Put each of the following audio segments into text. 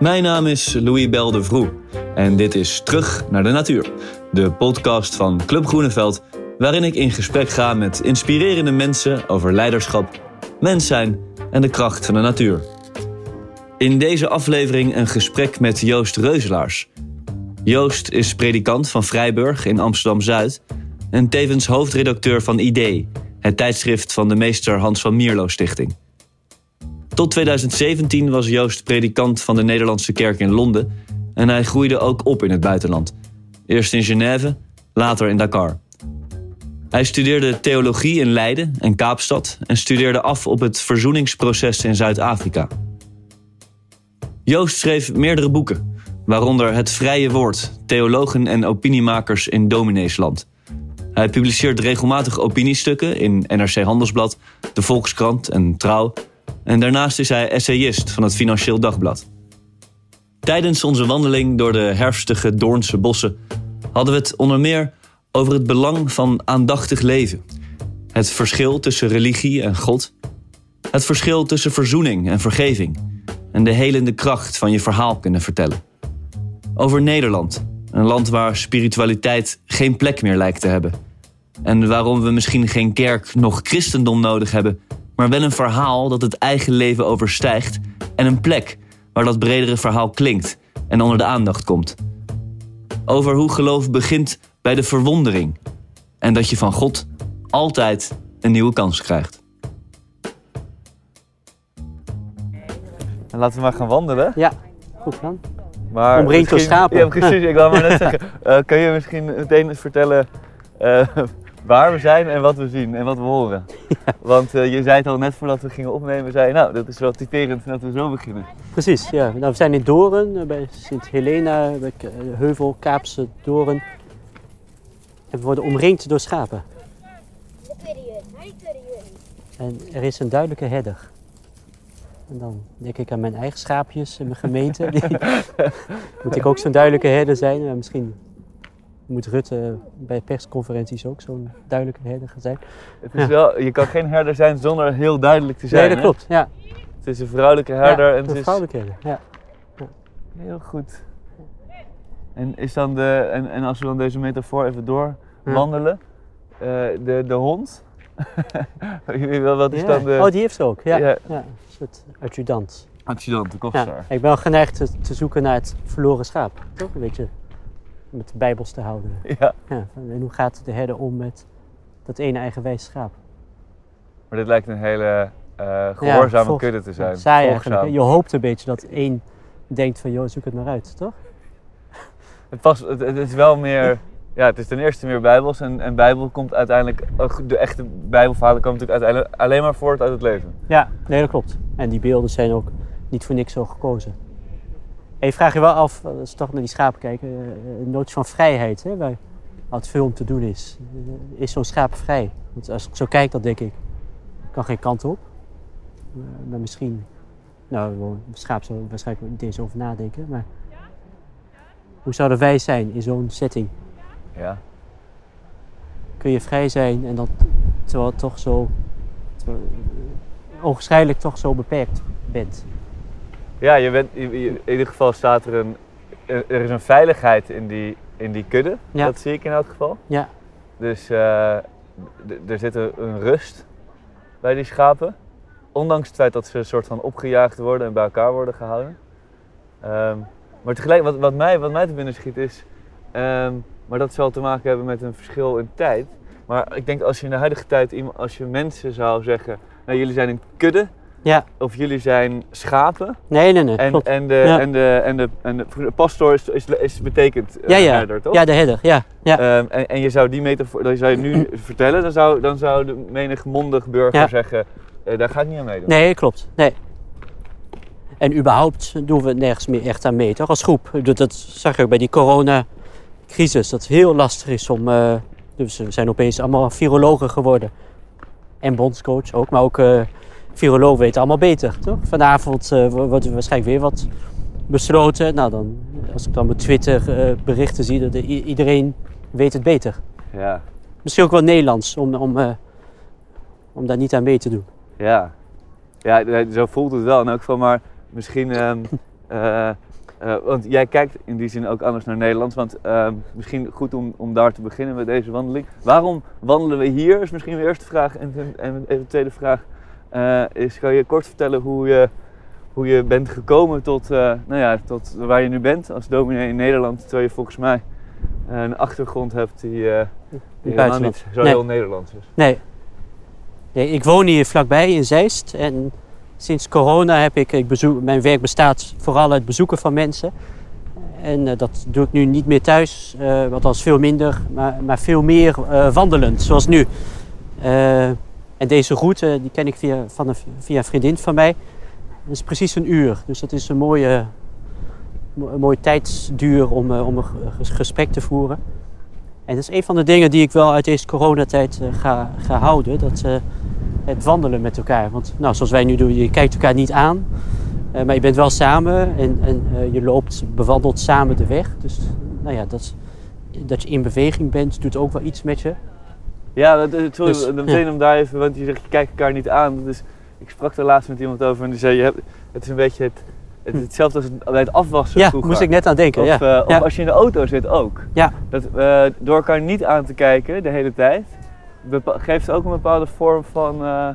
Mijn naam is Louis Belde en dit is Terug naar de Natuur, de podcast van Club Groeneveld, waarin ik in gesprek ga met inspirerende mensen over leiderschap, mens zijn en de kracht van de natuur. In deze aflevering een gesprek met Joost Reuzelaars. Joost is predikant van Vrijburg in Amsterdam Zuid en tevens hoofdredacteur van ID, het tijdschrift van de meester Hans van Mierlo Stichting. Tot 2017 was Joost predikant van de Nederlandse kerk in Londen en hij groeide ook op in het buitenland. Eerst in Genève, later in Dakar. Hij studeerde theologie in Leiden en Kaapstad en studeerde af op het verzoeningsproces in Zuid-Afrika. Joost schreef meerdere boeken, waaronder Het Vrije Woord, Theologen en Opiniemakers in Domineesland. Hij publiceert regelmatig opiniestukken in NRC Handelsblad, De Volkskrant en Trouw en daarnaast is hij essayist van het Financieel Dagblad. Tijdens onze wandeling door de herfstige Doornse bossen hadden we het onder meer over het belang van aandachtig leven. Het verschil tussen religie en God. Het verschil tussen verzoening en vergeving. En de helende kracht van je verhaal kunnen vertellen. Over Nederland, een land waar spiritualiteit geen plek meer lijkt te hebben. En waarom we misschien geen kerk nog christendom nodig hebben, maar wel een verhaal dat het eigen leven overstijgt en een plek waar dat bredere verhaal klinkt en onder de aandacht komt. Over hoe geloof begint bij de verwondering en dat je van God altijd een nieuwe kans krijgt. En laten we maar gaan wandelen. Ja, goed plan. Maar Omringd door schapen. Ja, precies. Ik wou maar net zeggen. eh, kun je misschien meteen eens vertellen eh, waar we zijn en wat we zien en wat we horen? Want eh, je zei het al net voordat we gingen opnemen, zei je, nou, dat is wel typerend dat we zo beginnen. Precies, ja. Nou, we zijn in Doren, eh, bij Sint Helena, bij eh, Heuvel, Kaapse Doren. En we worden omringd door schapen. En er is een duidelijke herder. En dan denk ik aan mijn eigen schaapjes en mijn gemeente. Die, moet ik ook zo'n duidelijke herder zijn? Misschien moet Rutte bij persconferenties ook zo'n duidelijke herder gaan zijn. Het is Ja. wel, je kan geen herder zijn zonder heel duidelijk te zijn. nee, dat hè? klopt. Ja, Het is een vrouwelijke herder ja, en het een is vrouwelijke herder. Ja. heel goed. En, is dan de, en, en als we dan deze metafoor even Ja. doorwandelen, eh, de, de hond, wat is Ja. dan de Oh, die heeft ze ook. Ja, Ja. ja. een soort adjudant. adjudant, de Ja. Ik ben wel geneigd te, te zoeken naar het verloren schaap. Toch? Een beetje met de bijbels te houden. Ja. Ja. En hoe gaat de herder om met dat ene eigenwijs schaap? Maar dit lijkt een hele eh, gehoorzame volg- kudde te zijn. Saai eigenlijk. Je hoopt een beetje dat één denkt van, joh, zoek het maar uit, toch? Het, past, het, het is wel meer, ja, het is ten eerste meer bijbels en, en bijbel komt uiteindelijk, de echte bijbelverhalen komen natuurlijk uiteindelijk alleen maar voort uit het leven. Ja, nee, dat klopt. En die beelden zijn ook niet voor niks zo gekozen. En je vraagt je wel af, als we toch naar die schapen kijken, eh, een notie van vrijheid, hè, waar wat veel om te doen is. Eh, Is zo'n schaap vrij? Want als ik zo kijk, dan denk ik, ik kan geen kant op. Eh, Maar misschien, nou, een schaap zou waarschijnlijk niet eens over nadenken, maar hoe zouden wij zijn in zo'n setting? Ja. kun je vrij zijn en dan terwijl het toch zo terwijl, eh, ogenschijnlijk toch zo beperkt bent. Ja, je bent, je- je- in ieder geval staat er een, er is een veiligheid in die, in die kudde. Ja. Dat zie ik in elk geval. Ja, Dus eh, er zit een, een rust bij die schapen. Ondanks het feit dat ze een soort van opgejaagd worden en bij elkaar worden gehouden. Ehm, maar tegelijk, wat, wat, mij, wat mij te binnen schiet is, ehm, maar dat zal te maken hebben met een verschil in tijd. Maar ik denk als je in de huidige tijd, als je mensen zou zeggen, nou jullie zijn een kudde, ja. of jullie zijn schapen. Nee, nee, nee. En, klopt. en, de, Ja. en, de, en, de, en de pastor is, is, is betekent eh, ja, ja. herder, toch? ja, de herder. Ja, ja. Ehm, en, en je zou die metafoor, dat zou je nu vertellen, dan zou, dan zou de menig mondig burger zeggen, eh, daar ga ik niet aan meedoen. Nee, klopt. Nee. En überhaupt doen we nergens meer echt aan mee, toch? Als groep. Dat, dat zag je ook bij die coronacrisis. Dat het heel lastig is om... eh, dus we zijn opeens allemaal virologen geworden. En bondscoach ook. Maar ook virologen weten allemaal beter, toch? Vanavond eh, wordt er waarschijnlijk weer wat besloten. Nou, dan, als ik dan op Twitter eh, berichten zie, dat iedereen weet het beter. Ja, Misschien ook wel Nederlands, om, om, eh, om daar niet aan mee te doen. ja. Ja, zo voelt het wel in elk geval, maar misschien ehm, eh, eh, want jij kijkt in die zin ook anders naar Nederland. Want eh, misschien goed om, om daar te beginnen met deze wandeling. Waarom wandelen we hier? Is misschien de eerste vraag. En, en, en de tweede vraag eh, is: kan je kort vertellen hoe je, hoe je bent gekomen tot, eh, nou ja, tot waar je nu bent als dominee in Nederland? Terwijl je volgens mij een achtergrond hebt die, eh die helemaal buitenland. niet zo Nee. heel Nederlands is. Nee. nee. Ik woon hier vlakbij in Zeist. En sinds corona heb ik, ik bezoek, mijn werk bestaat vooral uit bezoeken van mensen. En dat doe ik nu niet meer thuis, dat is veel minder, maar, maar veel meer eh, wandelend, zoals nu. Eh, en deze route die ken ik via, van een, via vriendin van mij. Dat is precies een uur, dus dat is een mooie, mo- een mooie tijdsduur om, eh, om een ge- gesprek te voeren. En dat is een van de dingen die ik wel uit deze coronatijd eh, ga, ga houden. Dat, eh, het wandelen met elkaar. Want nou, zoals wij nu doen, je kijkt elkaar niet aan. eh, maar je bent wel samen en, en eh, je loopt, bewandelt samen de weg. Dus nou ja, dat, dat je in beweging bent, doet ook wel iets met je. Ja, dat, sorry, Dus, ja. meteen om daar even, want je zegt je kijkt elkaar niet aan. Is, ik sprak er laatst met iemand over en die zei, je hebt, het is een beetje het, het, hetzelfde als het, bij het afwassen Ja, vroeger. moest ik net aan denken. Of, ja. eh, of Ja. als je in de auto zit ook. Ja. Dat, eh, door elkaar niet aan te kijken de hele tijd, geeft ook een bepaalde vorm van, eh,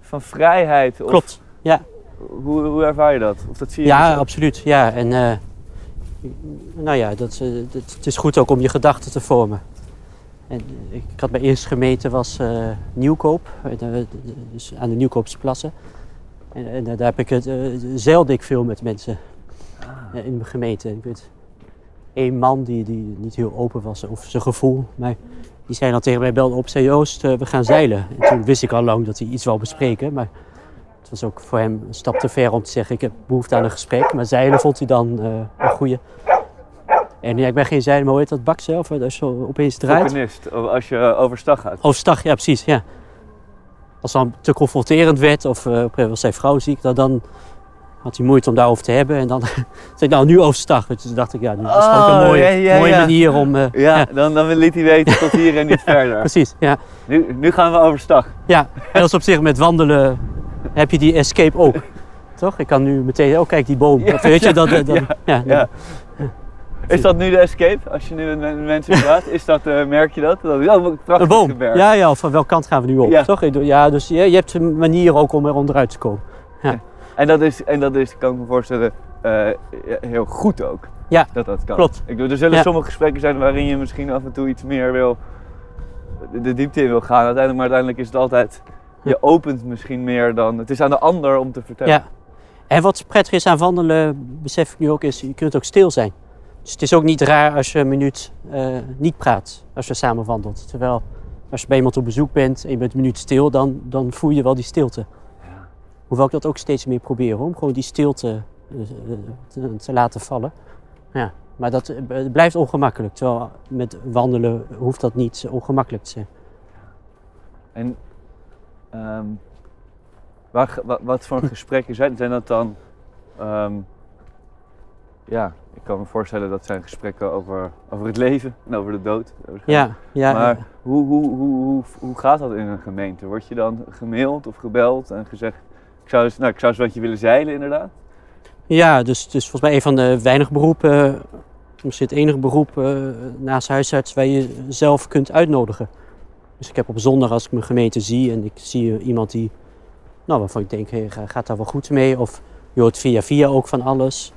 van vrijheid. Of Klopt. Ja. Hoe, hoe ervaar je dat? Of dat zie je Ja, dus absoluut. Ja, en nou ja, dat, dat- het is goed ook om je gedachten te vormen. En eh, ik had mijn eerste gemeente was eh, Nieuwkoop, eh, dus aan de Nieuwkoopse plassen. En, en daar heb ik het, zeilde ik veel met mensen eh, in mijn gemeente. Ik weet één man die, die niet heel open was over zijn gevoel, maar die zei dan tegen mij, belde op, zei Joost, we gaan zeilen. En toen wist ik al lang dat hij iets wou bespreken, maar het was ook voor hem een stap te ver om te zeggen, ik heb behoefte aan een gesprek. Maar zeilen vond hij dan een goede. En ja, ik ben geen zeiler, maar hoe heet dat, baksen? Of als je opeens draait? Als je eh, overstag gaat. Overstag, ja precies, ja. Als dan te confronterend werd, of eh, moment was zijn vrouw ziek, dan, dan had hij moeite om daarover te hebben. En dan zei ik, nou, nu overstag. Dus toen dacht ik, ja, dat is ook Oh, een mooie, ja, ja, mooie manier om... eh, Ja, Dan, dan liet hij weten tot hier en niet verder. precies, ja. Nu, nu gaan we overstag. Ja, en is op zich met wandelen heb je die escape ook. Toch? Ik kan nu meteen, oh kijk die boom. Of weet je, dat, Ja. Is dat nu de escape? Als je nu met mensen praat, is dat, eh, merk je dat? dat oh, wat Een prachtig boom. Ja, ja, van welke kant gaan we nu op? Ja. Toch? Ja, dus je, je hebt een manier ook om er onderuit te komen. En dat is, en dat is, kan ik me voorstellen, eh, heel goed ook. Ja, Dat dat kan. klopt. Ik bedoel, er zullen Ja. sommige gesprekken zijn waarin je misschien af en toe iets meer wil, de, de diepte in wil gaan. Uiteindelijk, maar uiteindelijk is het altijd, je opent misschien meer dan, het is aan de ander om te vertellen. Ja. En wat prettig is aan wandelen, besef ik nu ook, is je kunt ook stil zijn. Dus het is ook niet raar als je een minuut eh, niet praat als je samen wandelt. Terwijl als je bij iemand op bezoek bent en je bent een minuut stil, dan, dan voel je wel die stilte. Ja. Hoewel ik dat ook steeds meer probeer om gewoon die stilte eh, te, te laten vallen. Ja. Maar dat eh, het blijft ongemakkelijk. Terwijl met wandelen hoeft dat niet ongemakkelijk te zijn. En ehm, waar, ge- wa- wat voor gesprekken zijn, zijn dat dan? ehm, ja, ik kan me voorstellen dat zijn gesprekken over, over het leven en over de dood. Ja, ja, Maar hoe, hoe, hoe, hoe, hoe gaat dat in een gemeente? Word je dan gemaild of gebeld en gezegd, ik zou eens, nou, ik zou eens wat je willen zeilen inderdaad? Ja, dus het is volgens mij een van de weinige beroepen, misschien het enige beroep eh, naast huisarts waar je zelf kunt uitnodigen. Dus ik heb op zondag als ik mijn gemeente zie en ik zie iemand die, nou waarvan ik denk, hey, ga- gaat daar wel goed mee? Of je hoort via via ook van alles.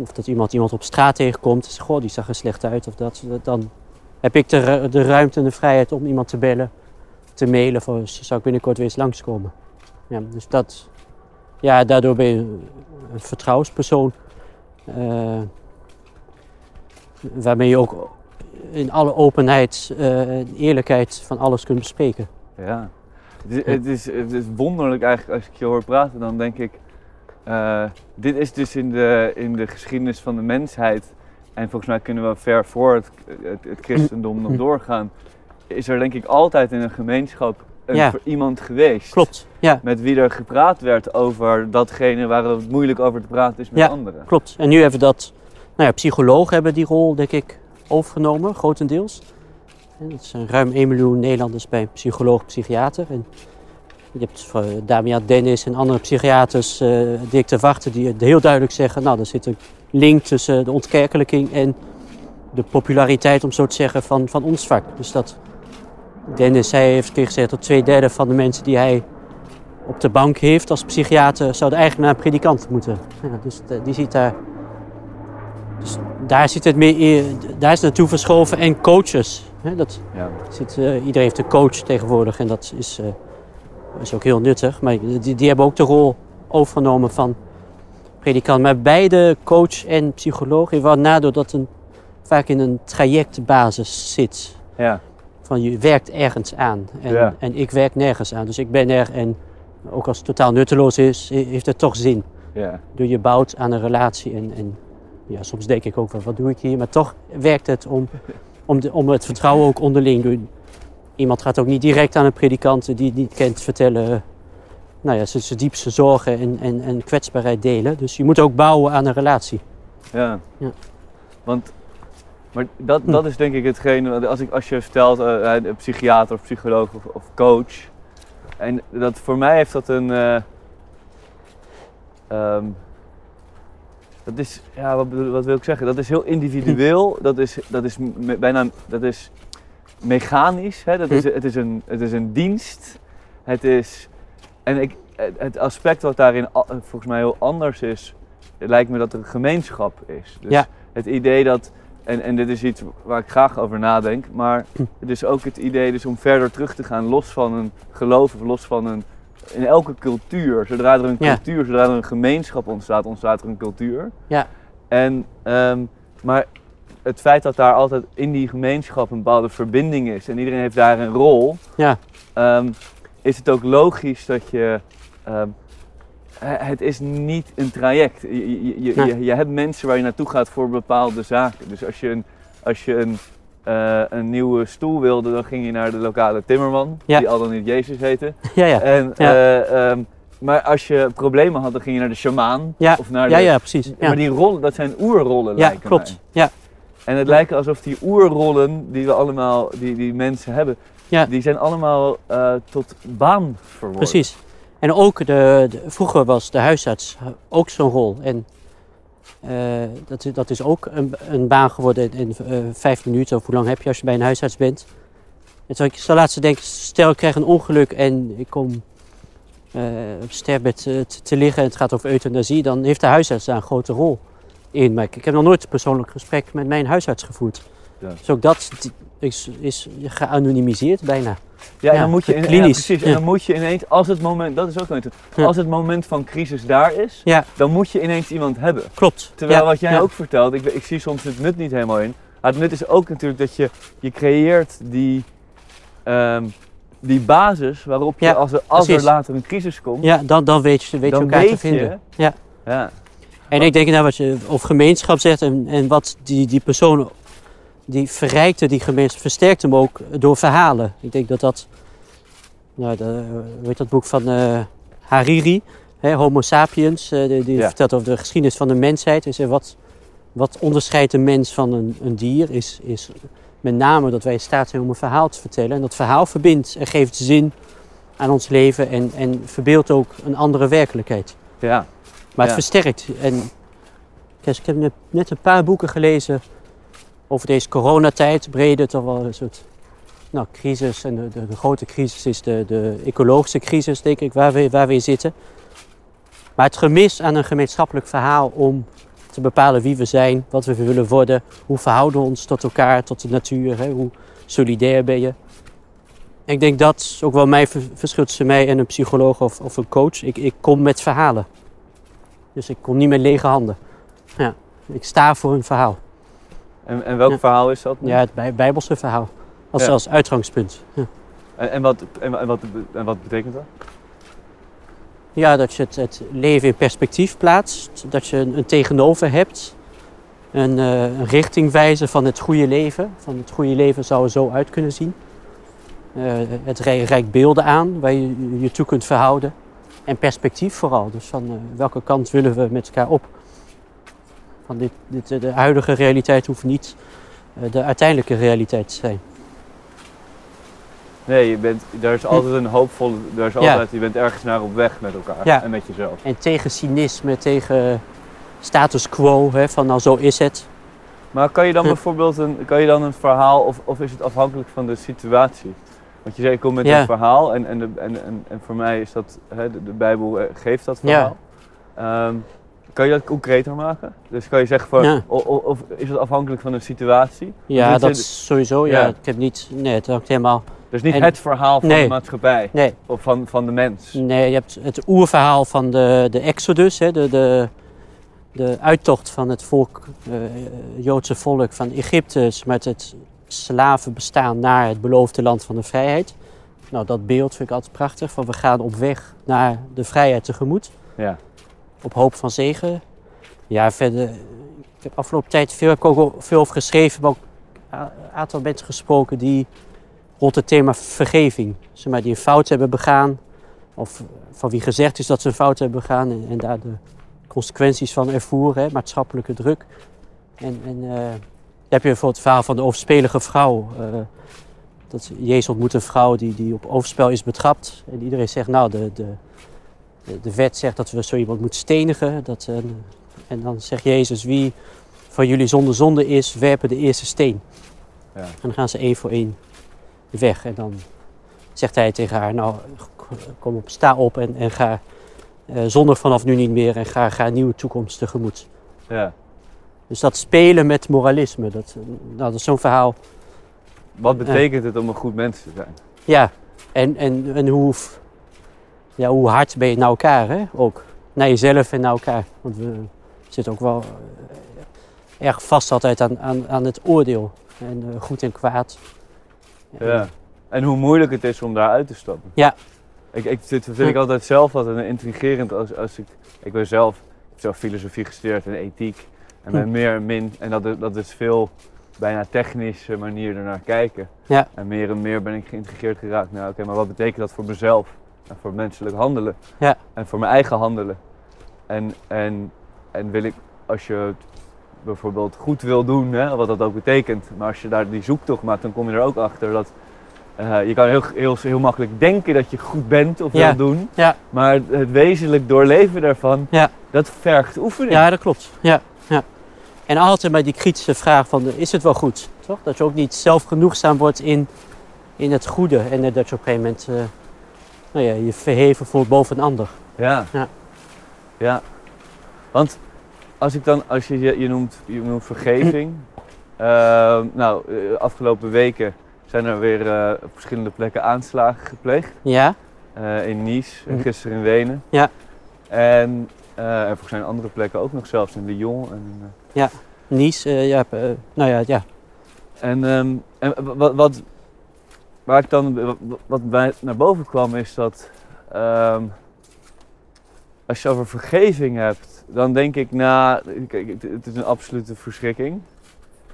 Of dat iemand iemand op straat tegenkomt en zegt, die zag er slecht uit of dat. Dan heb ik de, de ruimte en de vrijheid om iemand te bellen, te mailen voor, zou ik binnenkort weer eens langskomen. Ja, dus dat, ja, daardoor ben je een vertrouwenspersoon. eh, waarmee je ook in alle openheid eh, en eerlijkheid van alles kunt bespreken. Ja. Het is, het, is, het is wonderlijk eigenlijk als ik je hoor praten, dan denk ik, eh, dit is dus in de, in de geschiedenis van de mensheid, en volgens mij kunnen we ver voor het, het, het christendom nog doorgaan, is er denk ik altijd in een gemeenschap een, Ja. voor iemand geweest. Klopt, ja, Met wie er gepraat werd over datgene waar het moeilijk over te praten is met Ja. anderen. klopt. En nu hebben we dat, nou ja, psychologen hebben die rol denk ik overgenomen, grotendeels. En dat zijn ruim 1 miljoen Nederlanders bij een psycholoog, psychiater. En Je hebt uh, Damian Dennis en andere psychiaters, uh, Dirk de Wachter, die heel duidelijk zeggen... nou, er zit een link tussen de ontkerkelijking en de populariteit, om zo te zeggen, van, van ons vak. Dus dat Dennis, hij heeft een keer gezegd dat twee derde van de mensen die hij op de bank heeft als psychiater... zouden eigenlijk naar een predikant moeten. Ja, dus die ziet daar... Dus daar zit het meer, daar is naartoe verschoven en coaches. Hè, dat Ja. zit, eh, iedereen heeft een coach tegenwoordig en dat is, eh, is ook heel nuttig. Maar die, die hebben ook de rol overgenomen van predikant. Maar beide coach en psycholoog heeft wel nadeel dat een, vaak in een trajectbasis zit. Ja. Van je werkt ergens aan en, Ja. en ik werk nergens aan. Dus ik ben er en ook als het totaal nutteloos is, he- heeft het toch zin. Ja. Dus je bouwt aan een relatie en, en ja, soms denk ik ook wel, wat doe ik hier? Maar toch werkt het om, om, de, om het vertrouwen ook onderling. Iemand gaat ook niet direct aan een predikant die het niet kent vertellen, nou ja, zijn, diepste zorgen en, en, en kwetsbaarheid delen. Dus je moet ook bouwen aan een relatie. Ja. Ja. Want, maar dat, dat is denk ik hetgeen, als, ik, als je vertelt, een psychiater of psycholoog of, of coach. En dat, voor mij heeft dat een. eh, ehm, dat is, ja, wat, wat wil ik zeggen? Dat is heel individueel. Dat is, dat is bijna, dat is mechanisch. Hè? Dat is, het, is een, het is een dienst. Het is, en ik, het- aspect wat daarin volgens mij heel anders is, lijkt me dat er een gemeenschap is. Dus Ja. het idee dat, en, en dit is iets waar ik graag over nadenk, maar het is ook het idee dus om verder terug te gaan, los van een geloof of los van een, in elke cultuur, zodra er een Ja. cultuur, zodra er een gemeenschap ontstaat, ontstaat er een cultuur. Ja. En, ehm, maar het feit dat daar altijd in die gemeenschap een bepaalde verbinding is en iedereen heeft daar een rol, Ja, Ehm, is het ook logisch dat je. ehm, he- het is niet een traject. Je, je, je, Nee. je, hebt mensen waar je naartoe gaat voor bepaalde zaken. Dus als je een, als je een, eh, een nieuwe stoel wilde, dan ging je naar de lokale timmerman, Ja. die al dan niet Jezus heette. ja, ja. En, eh, ehm, maar als je problemen had, dan ging je naar de shamaan. Ja, Of naar ja, de, ja precies. Ja, Maar die rollen, dat zijn oerrollen ja lijken klopt. mij. Ja, En het lijkt alsof die oerrollen die we allemaal, die, die mensen hebben, Ja. die zijn allemaal eh, tot baan verworden. precies. En ook de, de- vroeger was de huisarts ook zo'n rol. En eh, dat, is- dat is ook een, een baan geworden in eh, vijf minuten. Of hoe lang heb je als je bij een huisarts bent? En toen ik zo laatst te denken, stel ik krijg een ongeluk en ik kom op sterfbed te, te liggen en het gaat over euthanasie. Dan heeft de huisarts daar een grote rol in. Maar ik, heb nog nooit een persoonlijk gesprek met mijn huisarts gevoerd. Ja. Dus ook dat is, is geanonimiseerd bijna. Ja, en Ja, dan moet je in, klinisch. ja, precies. En dan moet je ineens, als het moment, dat is ook Ja. als het moment van crisis daar is, dan moet je ineens iemand hebben. klopt. Terwijl wat jij ook vertelt, ik, ik zie soms het nut niet helemaal in. Maar het nut is ook natuurlijk dat je, je creëert die, ehm, die basis waarop je, als, er, als er later een crisis komt, Ja, dan, dan weet je, weet je dan elkaar weet te vinden. je. Ja. En ik denk nou wat je over gemeenschap zegt en, en wat die, die persoon, die verrijkte die gemeenschap, versterkt hem ook door verhalen. Ik denk dat dat, nou, de, hoe heet dat boek van eh, Hariri, hè, Homo sapiens, eh, die, die Ja. vertelt over de geschiedenis van de mensheid. Zegt, wat, wat onderscheidt een mens van een, een dier is, is met name dat wij in staat zijn om een verhaal te vertellen. En dat verhaal verbindt en geeft zin aan ons leven en, en verbeeldt ook een andere werkelijkheid. ja. Maar het versterkt. En kijk, ik heb net, een paar boeken gelezen over deze coronatijd. Brede, toch wel een soort nou, crisis. En de, de, de grote crisis is de, de ecologische crisis, denk ik, waar we, waar we in zitten. Maar het gemis aan een gemeenschappelijk verhaal om te bepalen wie we zijn, wat we willen worden, hoe verhouden we ons tot elkaar, tot de natuur, hè, hoe solidair ben je. En ik denk dat is ook wel mijn ver- verschil tussen mij en een psycholoog of, of een coach. Ik, ik kom met verhalen. Dus ik kom niet met lege handen. Ja, ik sta voor een verhaal. En, en welk Ja. verhaal is dat? nu? Ja, het bij, bijbelse verhaal. Als, Ja. als uitgangspunt. Ja. En, en, wat, en, en wat, en wat betekent dat? Ja, dat je het, het leven in perspectief plaatst. Dat je een, een tegenover hebt. Een, eh, een richtingwijzer van het goede leven. Van het goede leven zou er zo uit kunnen zien. Eh, het reikt beelden aan waar je je toe kunt verhouden. En perspectief vooral. Dus van eh, welke kant willen we met elkaar op? Van dit, dit, eh, de huidige realiteit hoeft niet eh, de uiteindelijke realiteit te zijn. Nee, je, bent, daar is altijd een hoopvolle, daar is. Ja. altijd, je bent ergens naar op weg met elkaar Ja. en met jezelf. En tegen cynisme, tegen status quo, hè, van nou zo is het. Maar kan je dan Hm. bijvoorbeeld een, kan je dan een verhaal, of, of is het afhankelijk van de situatie? Want je zei, ik kom met Ja. een verhaal en, en, de, en, en, en voor mij is dat, hè, de, de Bijbel eh, geeft dat verhaal. Ehm, kan je dat concreter maken? Dus kan je zeggen, van, Ja. o- o- of, is het afhankelijk van een situatie? Ja, dat sowieso. Ja. Ik heb niet, nee, het hangt helemaal. Dus niet En- het verhaal van Nee. de maatschappij Nee, of van, van de mens. nee, je hebt het oerverhaal van de, de Exodus, hè, de, de, de uittocht van het volk, eh, Joodse volk van Egypte met het slavenbestaan naar het beloofde land van de vrijheid. Nou, dat beeld vind ik altijd prachtig, van we gaan op weg naar de vrijheid tegemoet. Ja. op hoop van zegen. Ja, verder. Ik heb afgelopen tijd veel, heb ook veel over geschreven, maar ook een aantal mensen gesproken die rond het thema vergeving, zeg maar, die een fout hebben begaan, of van wie gezegd is dat ze een fout hebben begaan en, en daar de consequenties van ervoeren, hè, maatschappelijke druk. En, en eh, heb je bijvoorbeeld het verhaal van de overspelige vrouw. eh, dat Jezus ontmoet een vrouw die, die op overspel is betrapt. En iedereen zegt, nou, de, de, de, de wet zegt dat we zo iemand moeten stenigen. Dat, eh, en dan zegt Jezus, wie van jullie zonder zonde is, werpen de eerste steen. Ja. En dan gaan ze één voor één weg. En dan zegt hij tegen haar, nou, kom op, sta op en, en ga eh, zonder vanaf nu niet meer en ga, ga een nieuwe toekomst tegemoet. Ja. Dus dat spelen met moralisme, dat, nou, dat is zo'n verhaal. Wat betekent het om een goed mens te zijn? Ja, en, en, en hoe, ja, hoe hard ben je naar elkaar, hè? Ook naar jezelf en naar elkaar. Want we zitten ook wel eh, erg vast altijd aan, aan, aan het oordeel. En eh, goed en kwaad. Ja. En hoe moeilijk het is om daar uit te stappen. Ja. Ik, ik, dit vind ik altijd zelf altijd intrigerend als, als ik... Ik ben zelf, ik heb zelf filosofie gestudeerd en ethiek. En Hm. meer en min... En dat, is- dat is veel bijna technische manier ernaar kijken. Ja. En meer en meer ben ik geïntrigeerd geraakt. Nou oké, maar wat betekent dat voor mezelf? En voor menselijk handelen. Ja. En voor mijn eigen handelen. En, en, en wil ik, als je het bijvoorbeeld goed wil doen, hè, wat dat ook betekent. Maar als je daar die zoektocht maakt, dan kom je er ook achter dat eh, je kan heel, heel, heel makkelijk denken dat je goed bent of Ja. wil doen. Ja. Maar het wezenlijk doorleven daarvan, Ja. dat vergt oefening. Ja, dat klopt. Ja. En altijd bij die kritische vraag van, is het wel goed? Toch? Dat je ook niet zelfgenoegzaam wordt in, in het goede. En dat je op een gegeven moment eh, nou ja, je verheven voelt boven een ander. Ja. Ja. Ja. Want als ik dan, als je, je, je noemt, je noemt vergeving. Ehm, nou, eh, afgelopen weken zijn er weer eh, op verschillende plekken aanslagen gepleegd. Ja? In Nice, en Mhm. gisteren in Wenen. Ja. En, en volgens mij in andere plekken ook nog, zelfs in Lyon. En, eh, Nice, eh, ja, eh, nou ja, ja. En, ehm, en wat, wat, waar ik dan, wat, bij naar boven kwam is dat ehm, als je over vergeving hebt, dan denk ik na, kijk, het, is een absolute verschrikking.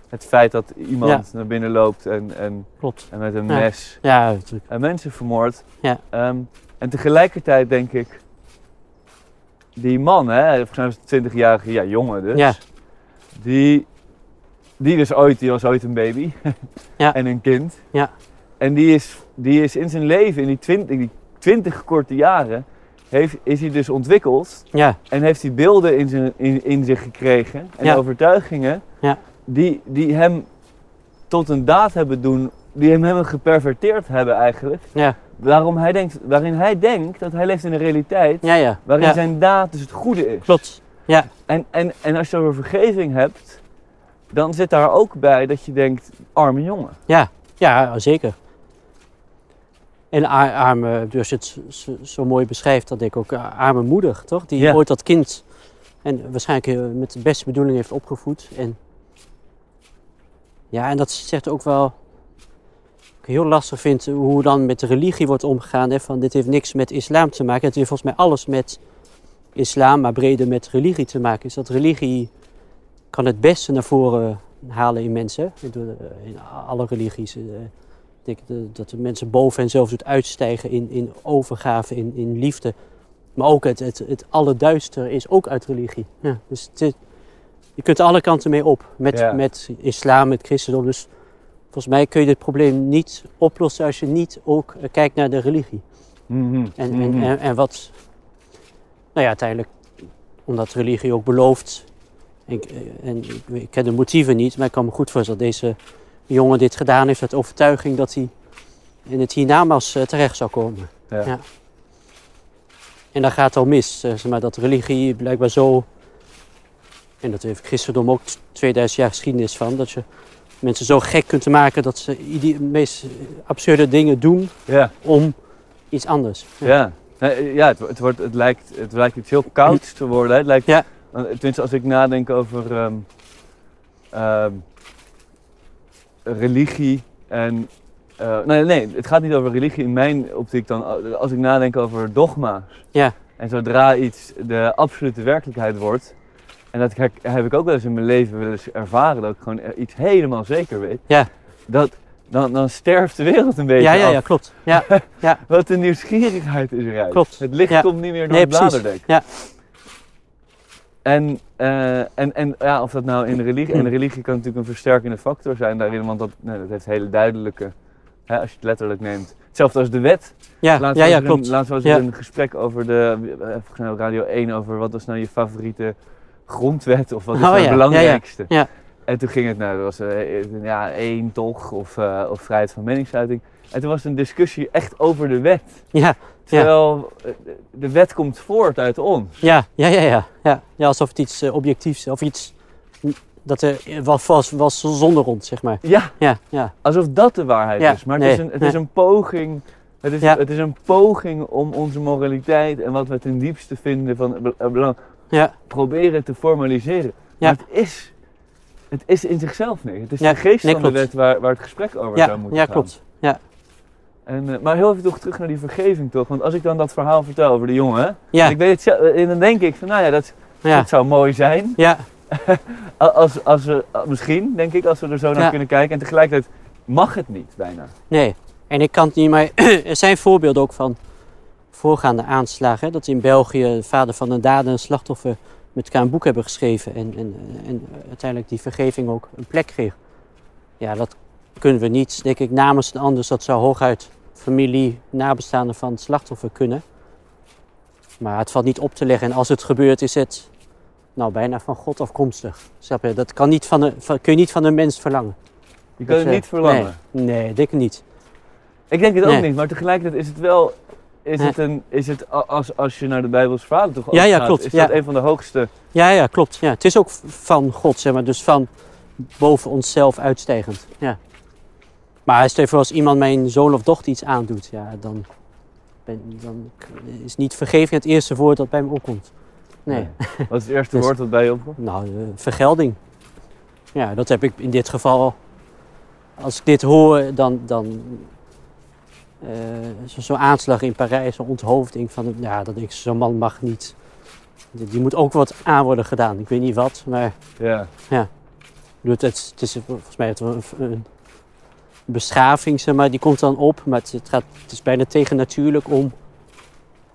Het feit dat iemand naar binnen loopt en, en, Klopt. en met een Ja. mes Ja, en mensen vermoordt. Ja. Ehm, en tegelijkertijd denk ik, die man, hè, volgens mij was het 20-jarige ja, jongen dus, Ja. Die, die, dus ooit, die was ooit een baby Ja. en een kind. Ja. En die is, die is in zijn leven, in die 20, in die 20 korte jaren, heeft, is hij dus ontwikkeld Ja, en heeft hij beelden in, zijn, in, in zich gekregen en Ja. overtuigingen Ja. die, die hem tot een daad hebben doen, die hem hebben geperverteerd hebben eigenlijk. ja, Waarom hij denkt, waarin hij denkt dat hij leeft in een realiteit ja, ja. waarin zijn daad dus het goede is. Klopt. Ja, En, en, en als je over vergeving hebt, dan zit daar ook bij dat je denkt, arme jongen. ja, ja, zeker. En ar- arme, dus het zo, mooi beschrijft, dat denk ik ook eh, arme moeder, toch? Die Ja. ooit dat kind en waarschijnlijk eh, met de beste bedoeling heeft opgevoed. En ja, en dat zegt ook wel, ik heel lastig vind hoe dan met de religie wordt omgegaan. Hè, van dit heeft niks met islam te maken. Het heeft volgens mij alles met islam, maar breder met religie te maken. Is dat religie kan het beste naar voren halen in mensen. Eh, In alle religies. eh, Ik denk de- dat de mensen boven hen zelf doet uitstijgen in, in overgave, in, in liefde. Maar ook het, het, het allerduister is ook uit religie. Ja, dus het je kunt alle kanten mee op. Met, Ja. met islam, met christendom. Dus volgens mij kun je dit probleem niet oplossen als je niet ook eh, kijkt naar de religie. Mhm, En, en, mhm. en, en wat, ja, uiteindelijk, omdat religie ook belooft, en, ik- eh, en ik, ik ken de motieven niet, maar ik kan me goed voorstellen dat deze jongen dit gedaan heeft uit overtuiging dat hij in het hiernamaals eh, terecht zou komen. Ja. Ja. En dan gaat het al mis, eh, zeg maar, dat religie blijkbaar zo, en dat heeft christendom ook t- 2000 jaar geschiedenis van, dat je mensen zo gek kunt maken dat ze de meest absurde dingen doen ja. om iets anders. Ja, ja het, het, wordt, het, lijkt, het lijkt iets heel kouds te worden. Het lijkt, Ja. Tenminste, als ik nadenk over ehm, ehm, religie en... eh, nee, nee, het gaat niet over religie in mijn optiek dan. Als ik nadenk over dogma's. Ja. En zodra iets de absolute werkelijkheid wordt... En dat heb ik ook wel eens in mijn leven wel eens ervaren. Dat ik gewoon iets helemaal zeker weet. Ja. Dat, dan, dan sterft de wereld een beetje Ja, ja, af. ja, klopt. Ja, Wat de nieuwsgierigheid is eruit. Klopt. Het licht Ja. komt niet meer door Nee, het precies. bladerdek. Ja. En, eh, en, en ja, of dat nou in de religie... En de religie kan natuurlijk een versterkende factor zijn daarin. Want dat, nee, dat heeft hele duidelijke... Hè, als je het letterlijk neemt. Hetzelfde als de wet. ja, Laatst ja, ja klopt. Een, laatst was er Ja. een gesprek over de... eh, Radio 1 over wat was nou je favoriete grondwet. Of wat is Oh, nou ja. het Ja, ja. belangrijkste. Ja. En toen ging het, nou, was eh, ja, één toch, of, eh, of vrijheid van meningsuiting. En toen was een discussie echt over de wet. Ja, Terwijl eh, de wet komt voort uit ons. ja, ja, ja, ja, ja. Ja, alsof het iets eh, objectiefs of iets dat er was, was, was zonder rond, zeg maar. Ja, Ja, ja, alsof dat de waarheid Ja, is. Maar nee, het, is een, het is een poging. Het is, Ja. het is een poging om onze moraliteit en wat we ten diepste vinden van be- eh, belang ja, proberen te formaliseren. Ja. Maar het is, het is in zichzelf niet. Het is Ja, de geest nee, van de klopt. wet waar, waar het gesprek over zou moeten ja, gaan. klopt. Ja, En, eh, maar heel even toch terug naar die vergeving toch. Want als ik dan dat verhaal vertel over de jongen, ja, ik weet het zelf, en dan denk ik van nou ja, dat, dat zou mooi zijn. ja, Als, als we, misschien, denk ik, als we er zo naar kunnen kijken. En tegelijkertijd mag het niet, bijna. nee. En ik kan het niet, maar er zijn voorbeelden ook van voorgaande aanslagen. hè, Dat in België de vader van een dader en een slachtoffer met elkaar een boek hebben geschreven. En, en, en uiteindelijk die vergeving ook een plek kreeg. Ja, dat kunnen we niet, denk ik, namens een ander. Dat zou hooguit familie, nabestaanden van het slachtoffer kunnen. Maar het valt niet op te leggen. En als het gebeurt, is het nou bijna van God afkomstig. Snap je? Dat kan niet van een, van- kun je niet van een mens verlangen. Je kan Dus, het eh, niet verlangen. Nee, nee denk ik niet. Ik denk het ook Nee. niet, maar tegelijkertijd is het wel. Is het een, is het, als, als je naar de Bijbelse verhalen toch Ja, ja, gaat, klopt, is ja. dat een van de hoogste. Ja, ja, klopt. Ja, het is ook van God, zeg maar. Dus van boven onszelf uitstijgend. Ja. Maar stel je voor als iemand mijn zoon of dochter iets aandoet, ja, dan, ben, dan is niet vergeving het eerste woord dat bij me opkomt. Nee. Wat is het eerste Dus- woord dat bij je opkomt? Nou, eh, vergelding. Ja, dat heb ik in dit geval. Als ik dit hoor, dan. dan eh, zo- Zo'n aanslag in Parijs, zo'n onthoofding van. Ja, denk ik, zo'n man mag niet. Die, die moet ook wat aan worden gedaan. Ik weet niet wat, maar. Ja. Bedoel, Het, het, het is volgens mij het een, een beschaving, zeg maar, die komt dan op. Maar het, het, gaat, het is bijna tegennatuurlijk om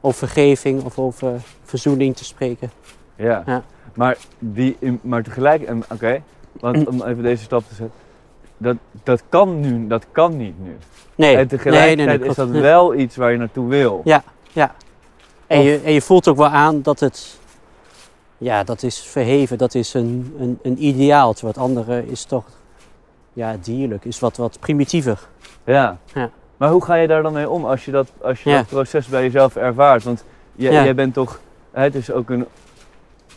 over vergeving of over verzoening te spreken. Ja. Ja. Maar, die, maar tegelijk, en- oké, want om even deze stap te zetten. Dat, dat kan nu, dat kan niet nu. Nee, en tegelijkertijd nee, nee, nee, is dat. Ja. wel iets waar je naartoe wil. Ja. En Of- je, en je voelt ook wel aan dat het, ja, dat is verheven, dat is een, een, een ideaal. Terwijl het andere is toch, ja, dierlijk, is wat, wat primitiever. Ja. Ja. Maar hoe ga je daar dan mee om als je dat, als je Ja. dat proces bij jezelf ervaart? Want jij, Ja. jij bent toch, het is ook een,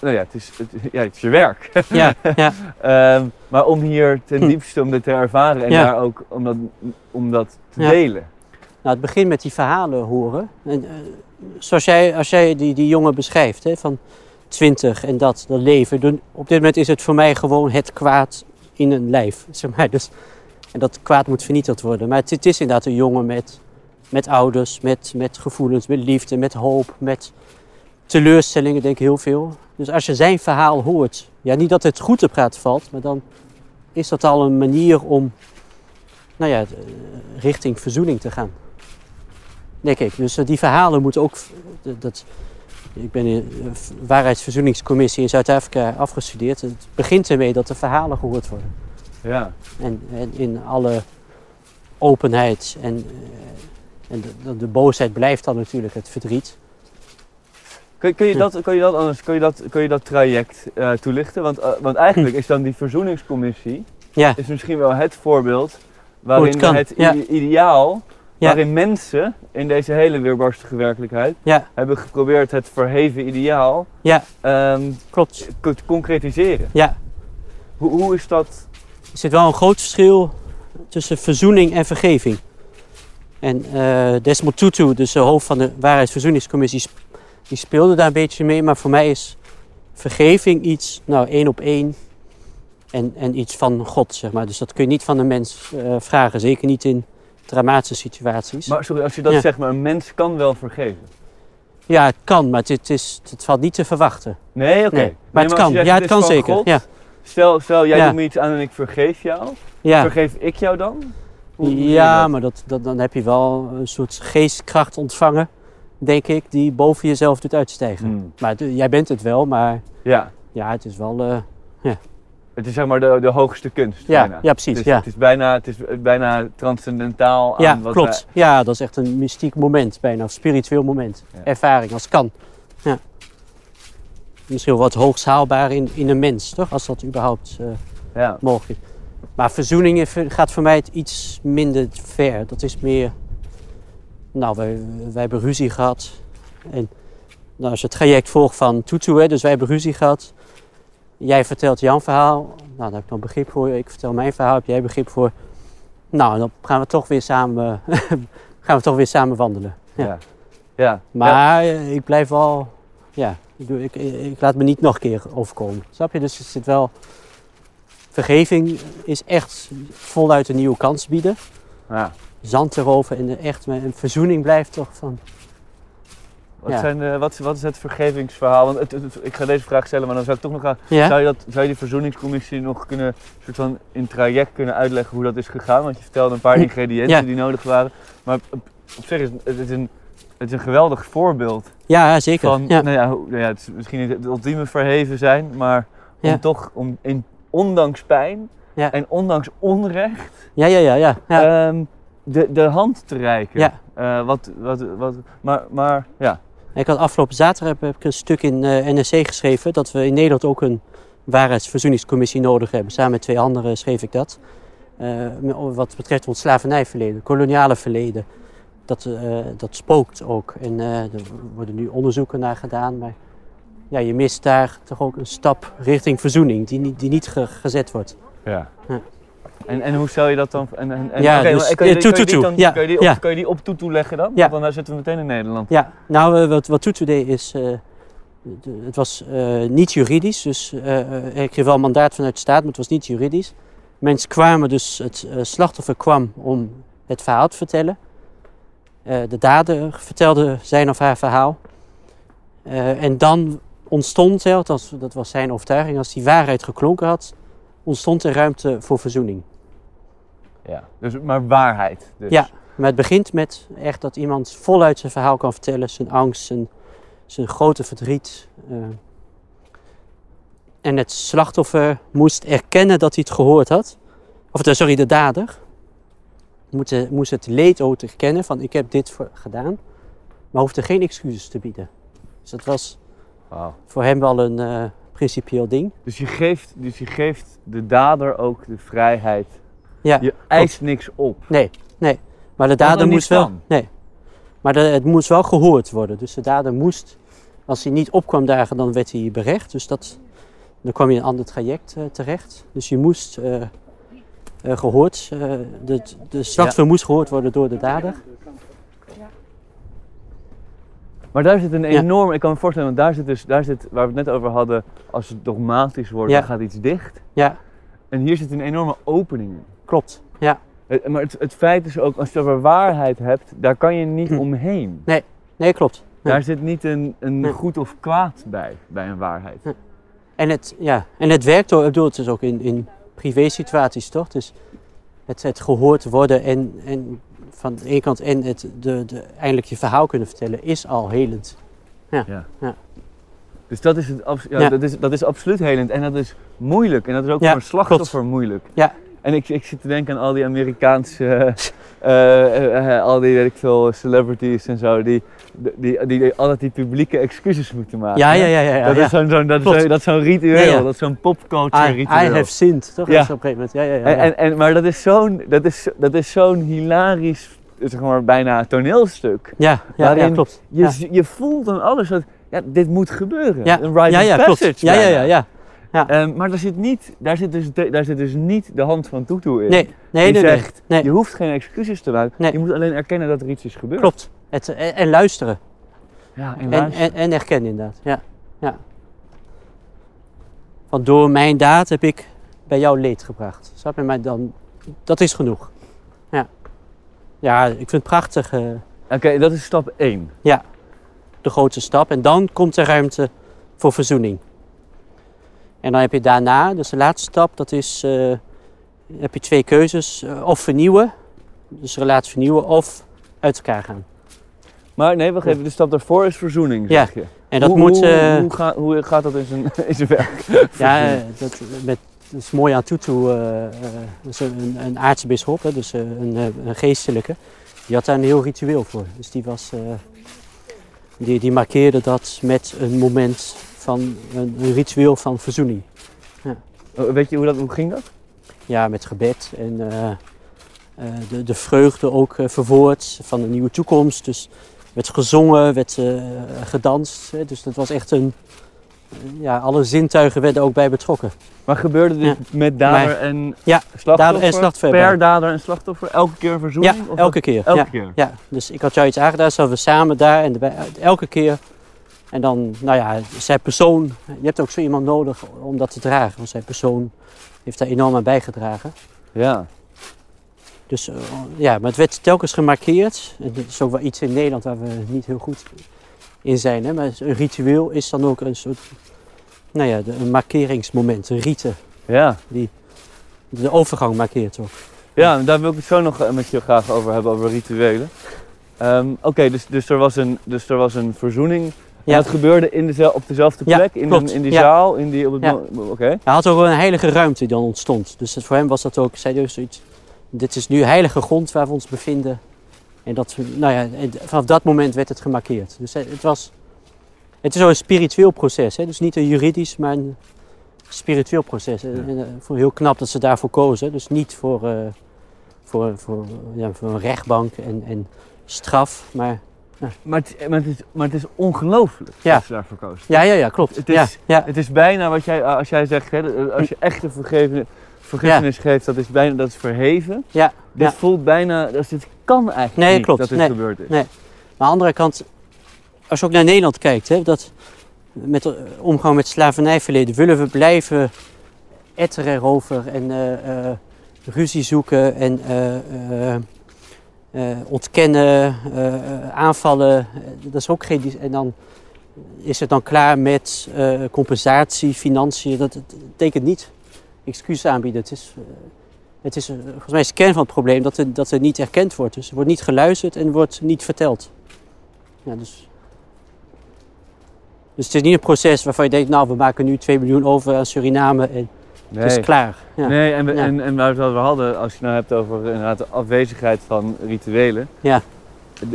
nou ja, het is, het, ja, het is je werk. Ja, ja, Ehm, maar om hier ten Hm. diepste om dit te ervaren en Ja. daar ook om dat, om dat te Ja. delen. Nou, het begint met die verhalen horen. En, eh, zoals jij, als jij die, die jongen beschrijft, hè, van 20 en dat, dat leven. dan- op dit moment is het voor mij gewoon het kwaad in een lijf. Zeg maar. dus, en dat kwaad moet vernietigd worden. Maar het, het is inderdaad een jongen met, met ouders, met, met gevoelens, met liefde, met hoop, met teleurstellingen, denk ik heel veel. Dus als je zijn verhaal hoort, ja, niet dat het goed te praten valt, maar dan is dat al een manier om nou ja, eh, richting verzoening te gaan. Denk ik. Dus eh, die verhalen moeten ook. dat- ik ben in de Waarheidsverzoeningscommissie in Zuid-Afrika afgestudeerd. Het begint ermee dat de verhalen gehoord worden. Ja. En, en in alle openheid en, eh, en de, de boosheid blijft dan natuurlijk het verdriet. Kun, kun, je dat, kun, je dat anders, kun, je dat, kun je dat traject eh, toelichten? Want, eh, want eigenlijk is dan die verzoeningscommissie Ja, is misschien wel het voorbeeld waarin het kan, we het ja. i- ideaal, waarin mensen in deze hele weerbarstige werkelijkheid hebben geprobeerd het verheven ideaal ja, ehm, klopt. te concretiseren. Ja, Hoe, hoe is dat? er zit wel een groot verschil tussen verzoening en vergeving. En eh, Desmond Tutu, dus de hoofd van de Waarheidsverzoeningscommissie, die speelde daar een beetje mee. Maar voor mij is vergeving iets, nou, één op één. En, en iets van God, zeg maar. Dus dat kun je niet van een mens eh, vragen. Zeker niet in dramatische situaties. Maar sorry, als je dat Ja. zegt, maar een mens kan wel vergeven. Ja, het kan, maar het, het, is, het valt niet te verwachten. Nee, oké. Nee, Nee, maar het kan. zegt, ja, het kan zeker. God, Ja, Stel, stel jij Ja. doet me iets aan en ik vergeef jou. ja. Vergeef ik jou dan? Hoe ja dat? maar dat, dat, dan heb je wel een soort geestkracht ontvangen, denk ik, die boven jezelf doet uitstijgen. Hmm. Maar jij bent het wel, maar Ja, ja, het is wel... eh, het is zeg maar de, de hoogste kunst. ja, bijna. ja, precies. Het is, ja. het is bijna, het is bijna transcendentaal ja, aan wat klopt. Ja, dat is echt een mystiek moment bijna, of spiritueel moment. Ja. Ervaring, als kan. Ja. Misschien wel wat hoogst haalbaar in, in een mens, toch? Als dat überhaupt eh, ja. mogelijk is. Maar verzoening gaat voor mij het iets minder ver. Dat is meer... Nou, wij, wij hebben ruzie gehad. En nou, als je het traject volgt van Tutu, hè, dus wij hebben ruzie gehad. Jij vertelt jouw verhaal. Nou, daar heb ik dan begrip voor. Ik vertel mijn verhaal, heb jij begrip voor. Nou, dan gaan we toch weer samen, gaan we toch weer samen wandelen. Ja. Ja. Ja. Maar eh, ik blijf wel, ja, ik, ik, ik laat me niet nog een keer overkomen. Snap je? Dus er zit wel, vergeving is echt voluit een nieuwe kans bieden. Ja. Zand erover en echt, een verzoening blijft toch van, Wat, Ja. zijn de, wat, wat is het vergevingsverhaal? Want het, het- het- ik ga deze vraag stellen, maar dan zou ik toch nog gaan. ja, Zou, je dat, zou je die verzoeningscommissie nog kunnen, soort van in traject kunnen uitleggen hoe dat is gegaan? Want je vertelde een paar ingrediënten Ja. die nodig waren. Maar op, op zich is het, is een, het is een geweldig voorbeeld ja zeker. van, nou ja, hoe- nou ja, het is misschien niet het ultieme verheven zijn, maar om toch, om in, ondanks pijn en ondanks onrecht, ja, ja, ja, ja, ja. De, de hand te reiken. Ja. Eh, wat, wat, wat, maar, maar ja, Ik had afgelopen zaterdag heb, heb ik een stuk in eh NRC geschreven dat we in Nederland ook een waarheidsverzoeningscommissie nodig hebben. Samen met twee anderen schreef ik dat. Eh, wat betreft ons slavernijverleden, koloniale verleden. Dat, eh, dat spookt ook. En eh, er worden nu onderzoeken naar gedaan. Maar ja, je mist daar toch ook een stap richting verzoening die niet, die niet ge- gezet wordt. Ja. Ja. En, en hoe stel je dat dan? En, en, en, Ja, oké, dus, maar kun je, eh, kun je die dan- ja, kun je die op, ja. kun je die op toetoe leggen dan? Ja. Want dan zitten we meteen in Nederland. Ja, nou, eh, wat, wat Tutu deed is, eh, het was niet juridisch, dus eh, ik kreeg wel een mandaat vanuit de staat, maar het was niet juridisch. Mensen kwamen dus, het slachtoffer kwam om het verhaal te vertellen. De dader vertelde zijn of haar verhaal. En dan ontstond, hè, dat was zijn overtuiging, als die waarheid geklonken had, ontstond er ruimte voor verzoening. Ja. Dus, maar waarheid. Dus. Ja. Maar het begint met echt dat iemand voluit zijn verhaal kan vertellen, zijn angst, zijn, zijn grote verdriet. eh. en het slachtoffer moest erkennen dat hij het gehoord had. Of de, sorry, de dader moest, eh, moest het leed ook erkennen van ik heb dit voor, gedaan. Maar hoefde geen excuses te bieden. Dus dat was voor hem wel een eh principieel ding. Dus, je geeft, dus je geeft de dader ook de vrijheid. Ja, Je eist niks op. Nee, nee. Maar de dader moest wel. Nee. Maar de, het moest wel gehoord worden. Dus de dader moest, als hij niet opkwam dagen, dan werd hij berecht. Dus dat, dan kwam je in een ander traject eh, terecht. Dus je moest eh, eh, gehoord, eh, de, de slachtoffer moest gehoord worden door de dader. Maar daar zit een enorm, ik kan me voorstellen, want daar zit dus, daar zit, waar we het net over hadden, als het dogmatisch wordt, dan gaat iets dicht. Ja, En hier zit een enorme opening in. klopt. Ja, Het- Maar het, het feit is ook, als je over waarheid hebt, daar kan je niet Hm. omheen. nee, klopt. Ja. Daar zit niet een, een Nee. goed of kwaad bij, bij een waarheid. En het, ja, en het werkt ook, ik bedoel, het is ook in, in privé situaties toch? Dus het, het gehoord worden en, en van de ene kant en het de, de, eindelijk je verhaal kunnen vertellen is al helend. Dus dat is, het, ja, Ja. Dat, is, dat is absoluut helend en dat is moeilijk. En dat is ook Ja, voor een slachtoffer moeilijk. Ja. En ik, ik zit te denken aan al die Amerikaanse eh, eh, eh, al die, weet ik veel, celebrities en zo, die, die, die, die altijd die publieke excuses moeten maken. Ja, ja, ja. ja, ja, Dat ja. is zo'n zo'n- dat is Klopt. dat is zo'n ritueel, dat is zo'n popculture I, I ritueel. have sinned, toch? Ja. Is op een gegeven moment. Ja, ja, ja. En, en, maar dat is zo'n dat is, dat is zo'n hilarisch, zeg maar, bijna toneelstuk. ja, ja, klopt. Je, je voelt dan alles, dat, ja, dit moet gebeuren. Ja, Een rite ja, of ja, passage klopt. Ja, ja, ja, ja. Ehm, maar daar zit, niet, daar, zit dus de- daar zit dus niet de hand van Tutu in. Nee, nee, Die nee, nee. zegt, nee. je hoeft geen excuses te maken. Nee. Je moet alleen erkennen dat er iets is gebeurd. Klopt. Het, en, en luisteren. Ja, en En, luisteren. en, en erkennen inderdaad. Ja. ja. Want door mijn daad heb ik bij jou leed gebracht. Snap je? Maar dan, dat is genoeg. Ja. Ja, ik vind het prachtig. eh, Oké, dat is stap 1. de grootste stap. En dan komt er ruimte voor verzoening. En dan heb je daarna, dus de laatste stap, dat is, eh, heb je twee keuzes. eh, of vernieuwen, dus relatie vernieuwen, of uit elkaar gaan. Maar nee, wacht even. De stap daarvoor is verzoening, Ja, zeg je. En dat hoe, moet, Hoe, eh, hoe, ga- hoe gaat dat in zijn, in zijn werk? ja, eh, dat, met, dat is mooi aan Tutu, eh, een, een aartsbisschop, hè, dus een, een geestelijke. Die had daar een heel ritueel voor. Dus die was, die, die markeerde dat met een moment van, een, een ritueel van verzoening. Oh, Weet je hoe, dat, hoe ging dat? ja, met gebed en de, de vreugde ook eh, verwoord van een nieuwe toekomst. Dus werd gezongen, werd eh, gedanst. Hè. Dus dat was echt een. Ja, alle zintuigen werden ook bij betrokken. Maar gebeurde dit Ja. met dader Maar- en Ja, slachtoffer? dader en slachtoffer Per dader en slachtoffer? Elke keer een Ja, verzoening? Of elke keer. Elke ja, keer? ja, dus ik had jou iets aangedaan, zouden we samen daar en erbij, elke keer. En dan, nou ja, zijn persoon, je hebt ook zo iemand nodig om dat te dragen. Want zijn persoon heeft daar enorm aan bijgedragen. Ja. Dus eh, ja, maar het werd telkens gemarkeerd. En dat is ook wel iets in Nederland waar we niet heel goed in zijn. Hè? Maar een ritueel is dan ook een soort, nou ja, een markeringsmoment, een rite. Ja. De overgang markeert ook. Ja, daar wil ik het zo nog eh, met je graag over hebben, over rituelen. Ehm, Oké, dus, dus, er was een, dus er was een verzoening. Ja. En dat gebeurde in op dezelfde Ja, plek, in, in die Ja. zaal, in die, op het Ja. mo- Oké. Hij had ook een heilige ruimte die dan ontstond. Dus voor hem was dat ook, zei ook zoiets, dit is nu heilige grond waar we ons bevinden. En dat, nou ja, vanaf dat moment werd het gemarkeerd. Dus het was, het is ook een spiritueel proces. Hè? Dus niet een juridisch, maar een spiritueel proces. En, en, eh, heel knap dat ze daarvoor kozen. Dus niet voor, eh, voor, voor, ja, voor een rechtbank en, en straf, maar Maar, het, maar, het is, maar het is ongelooflijk Ja. dat ze daarvoor kozen. ja, ja, ja, klopt. Het is- ja, ja, Het is bijna wat jij, als jij zegt, hè, als je echte vergeven, vergiffenis geeft, dat is bijna dat is verheven. ja, Dit voelt bijna, dat dit kan eigenlijk Nee, niet klopt. dat dit Nee. gebeurd is. Nee. Maar aan de andere kant, als je ook naar Nederland kijkt, hè, dat met de omgang met slavernijverleden, willen we blijven etteren erover en eh, eh, ruzie zoeken en eh, ontkennen, aanvallen. Dat is ook geen. En dan is het dan klaar met compensatie, financiën. Dat, dat betekent niet excuses aanbieden. Het is, eh, het is, eh, volgens mij is de kern van het probleem dat er, dat niet erkend wordt. Dus er wordt niet geluisterd en wordt niet verteld. Ja, dus, dus het is niet een proces waarvan je denkt, nou we maken nu 2 miljoen over aan Suriname en Nee. het is klaar. Ja. Nee, en, we, Ja. en, en waar we het hadden, als je nou hebt over inderdaad de afwezigheid van rituelen. Ja.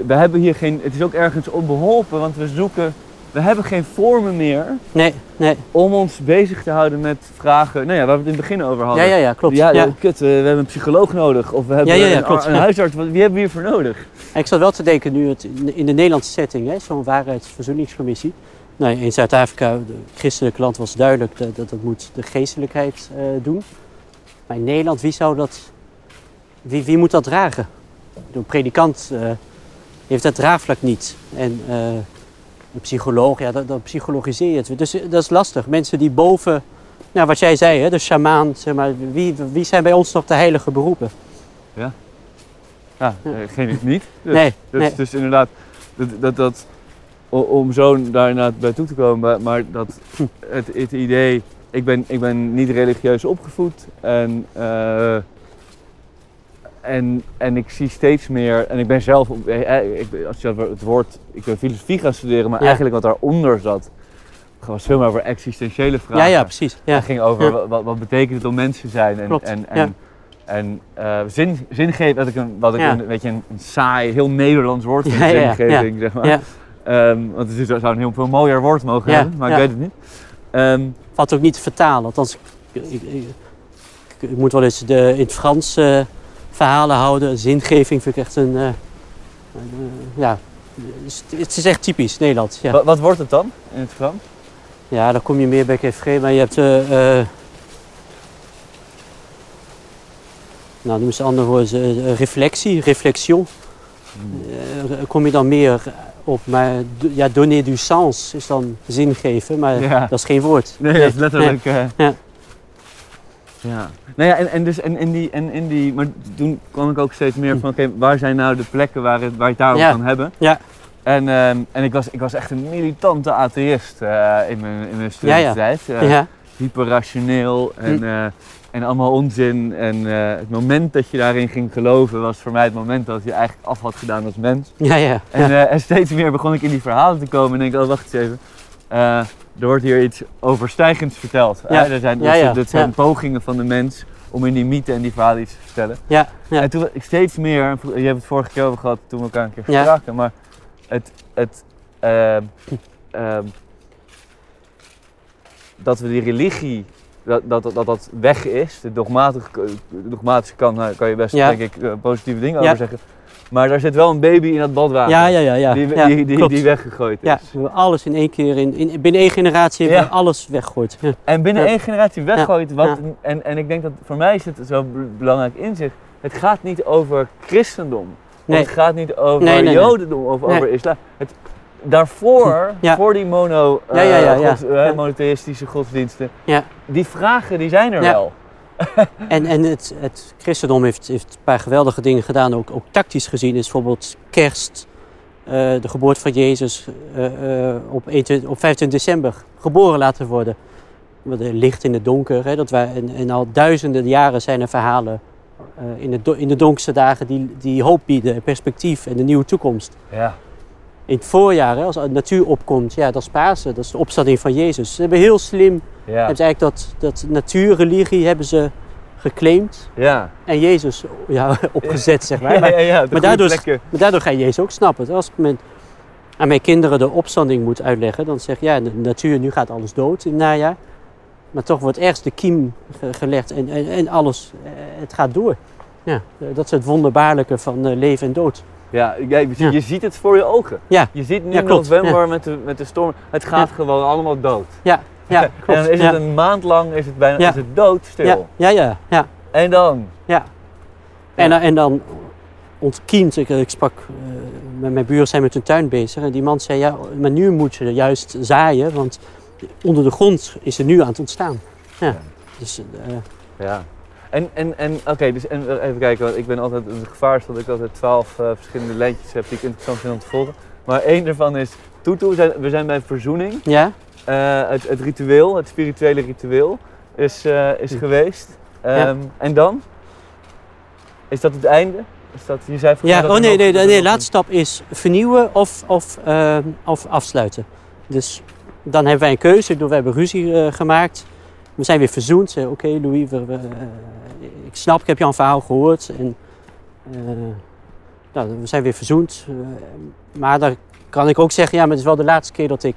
We hebben hier geen, het is ook ergens onbeholpen, want we zoeken, we hebben geen vormen meer Nee, nee. om ons bezig te houden met vragen, nou ja, waar we het in het begin over hadden. Ja, ja, ja, klopt. Ja, Ja. kut, we, hebben een psycholoog nodig of we hebben Ja, ja, ja, een, klopt. een huisarts. Wie hebben we hiervoor nodig? En ik zat wel te denken nu het in de, Nederlandse setting, hè, zo'n waarheidsverzoeningscommissie. Nou, in Zuid-Afrika, de christelijke land was duidelijk dat dat, dat moet de geestelijkheid eh, doen. Maar in Nederland, wie zou dat, wie, wie moet dat dragen? Een predikant eh, heeft dat draagvlak niet. En eh, een psycholoog, ja, dat, dan psychologiseer je het. Dus eh, dat is lastig. Mensen die boven, nou, wat jij zei, hè, de shamaan, zeg maar, wie, wie zijn bij ons nog de heilige beroepen? Ja, Ja. eh, geen ik niet. Dus, nee, dus, nee. dus inderdaad, dat, dat, dat, om zo daar inderdaad bij toe te komen, maar- maar dat Hm. het, het idee, ik ben, ik ben niet religieus opgevoed en, eh, en, en ik zie steeds meer, en ik ben zelf, eh, eh, ik, als je het woord, ik ben filosofie gaan studeren, maar Ja. eigenlijk wat daaronder zat, was veel meer over existentiële vragen. Ja, ja, precies. Ja. Het ging over Ja. wat, wat, wat betekent het om mens te zijn. En, Klopt, en, en En eh zin, zingeving, wat ik een, wat ik een, weet je, een, een saai, heel Nederlands woord vind, zingeving, zeg maar. Ja. Ehm, want het is, zou een heel veel mooier woord mogen hebben, maar ik weet het niet. Ehm, Valt ook niet te vertalen. Althans, ik, ik, ik- ik moet wel eens de, in het Frans verhalen houden. Zingeving vind ik echt een... eh, eh, ja, het is- echt typisch Nederlands. Ja, wat, wat wordt het dan in het Frans? ja daar kom je meer bij KFG. Maar je hebt... eh, nou, noemen ze andere woorden. reflectie, reflexion. Eh, kom je dan meer op. Maar ja, donner du sens is dan zin geven. Maar Ja. dat is geen woord. Nee, dat is letterlijk. Ja. Ja. Nou ja, en, en, dus, en, in die, en in die. Maar toen kwam ik ook steeds meer van: oké, waar zijn nou de plekken waar, het, waar je het daarover Ja. kan hebben? Ja. En, ehm, en ik, was, ik was echt een militante atheïst eh, in mijn, in mijn Ja, ja. studententijd. Eh, Ja, Hyperrationeel en, Hm. eh, en allemaal onzin. En het moment dat je daarin ging geloven was voor mij het moment dat je eigenlijk af had gedaan als mens. ja, ja. En, en steeds meer begon ik in die verhalen te komen en denk ik, oh wacht eens even. Er wordt hier iets overstijgends verteld. Ja. Er zijn, Ja, ja. Dat zijn pogingen van de mens om in die mythe en die verhalen iets te vertellen. ja. En toen ik steeds meer, je hebt het vorige keer over gehad toen we elkaar een keer Ja. spraken, maar het, het ehm, ehm, dat we die religie, dat dat, dat, dat, weg is, de dogmatische, de dogmatische kant, nou, kan je best denk ik eh, positieve dingen over zeggen. Maar daar zit wel een baby in dat badwater. Ja, ja, ja, ja. Die, ja, die, die, weggegooid is. Ja, we hebben alles in één keer, in, in, binnen één generatie hebben we alles weggegooid. Ja. En binnen één generatie weggooit. Wat, en, en ik denk dat voor mij is het zo be- belangrijk inzicht. Het gaat niet over christendom. Nee. Het gaat niet over Nee, nee, nee. jodendom of over islam. Het, daarvoor, Ja. voor die mono, eh, gods- eh, monotheïstische godsdiensten, Ja. die vragen die zijn er wel. En, en het, het christendom heeft, heeft een paar geweldige dingen gedaan, ook, ook tactisch gezien. Is bijvoorbeeld kerst, eh, de geboorte van Jezus eh, eh, op, 21 op 25 december geboren laten worden. Licht in het donker. Hè, dat wij, en, en al duizenden jaren zijn er verhalen in, de, in de donkerste dagen die, die hoop bieden, en perspectief en een nieuwe toekomst. Ja. In het voorjaar, hè, als de natuur opkomt, ja, dat is Pasen, dat is de opstanding van Jezus. Ze hebben heel slim, Ja. hebben ze eigenlijk dat, dat natuurreligie hebben ze geclaimd Ja. en Jezus ja, opgezet, zeg maar. Maar, ja, maar daardoor maar daardoor ga je Jezus ook snappen. Als ik mijn, aan mijn kinderen de opstanding moet uitleggen, dan zeg je, ja, de natuur, nu gaat alles dood in het najaar. Maar toch wordt ergens de kiem ge- gelegd en, en, en alles, eh, het gaat door. Ja, eh, dat is het wonderbaarlijke van eh, leven en dood. Ja, je, Ja. je ziet het voor je ogen. Ja. Je ziet nu Ja, november met, de, met de storm, het gaat gewoon allemaal dood. Ja, ja, en klopt. dan is het een maand lang is het bijna is het doodstil. ja, ja, ja, ja. En dan? Ja. En, dan- en dan ontkiemt, ik, ik sprak eh, met mijn buren zijn met hun tuin bezig en die man zei ja, maar nu moet je juist zaaien, want onder de grond is er nu aan het ontstaan. Ja. Ja. Dus eh, Ja. En, en, en oké, dus en, eh, even kijken, want ik ben altijd, het gevaar is dat ik altijd twaalf eh, verschillende lijntjes heb die ik interessant vind om te volgen. Maar één daarvan is, Tutu, we zijn, bij verzoening. ja, Eh, het, het ritueel, het spirituele ritueel, is, is Ja. geweest. Ja. Ehm, En dan? Is dat het einde? Is dat, je zei ja. dat oh nee, nee, er nee, laatste stap is vernieuwen of, of, eh, of afsluiten. Dus dan hebben wij een keuze, we hebben ruzie gemaakt. We zijn weer verzoend. Zeggen, Oké, Louis, we, we, eh, ik snap, ik heb jouw verhaal gehoord. En, eh, nou, we zijn weer verzoend. Eh, maar dan kan ik ook zeggen, ja, maar het is wel de laatste keer dat ik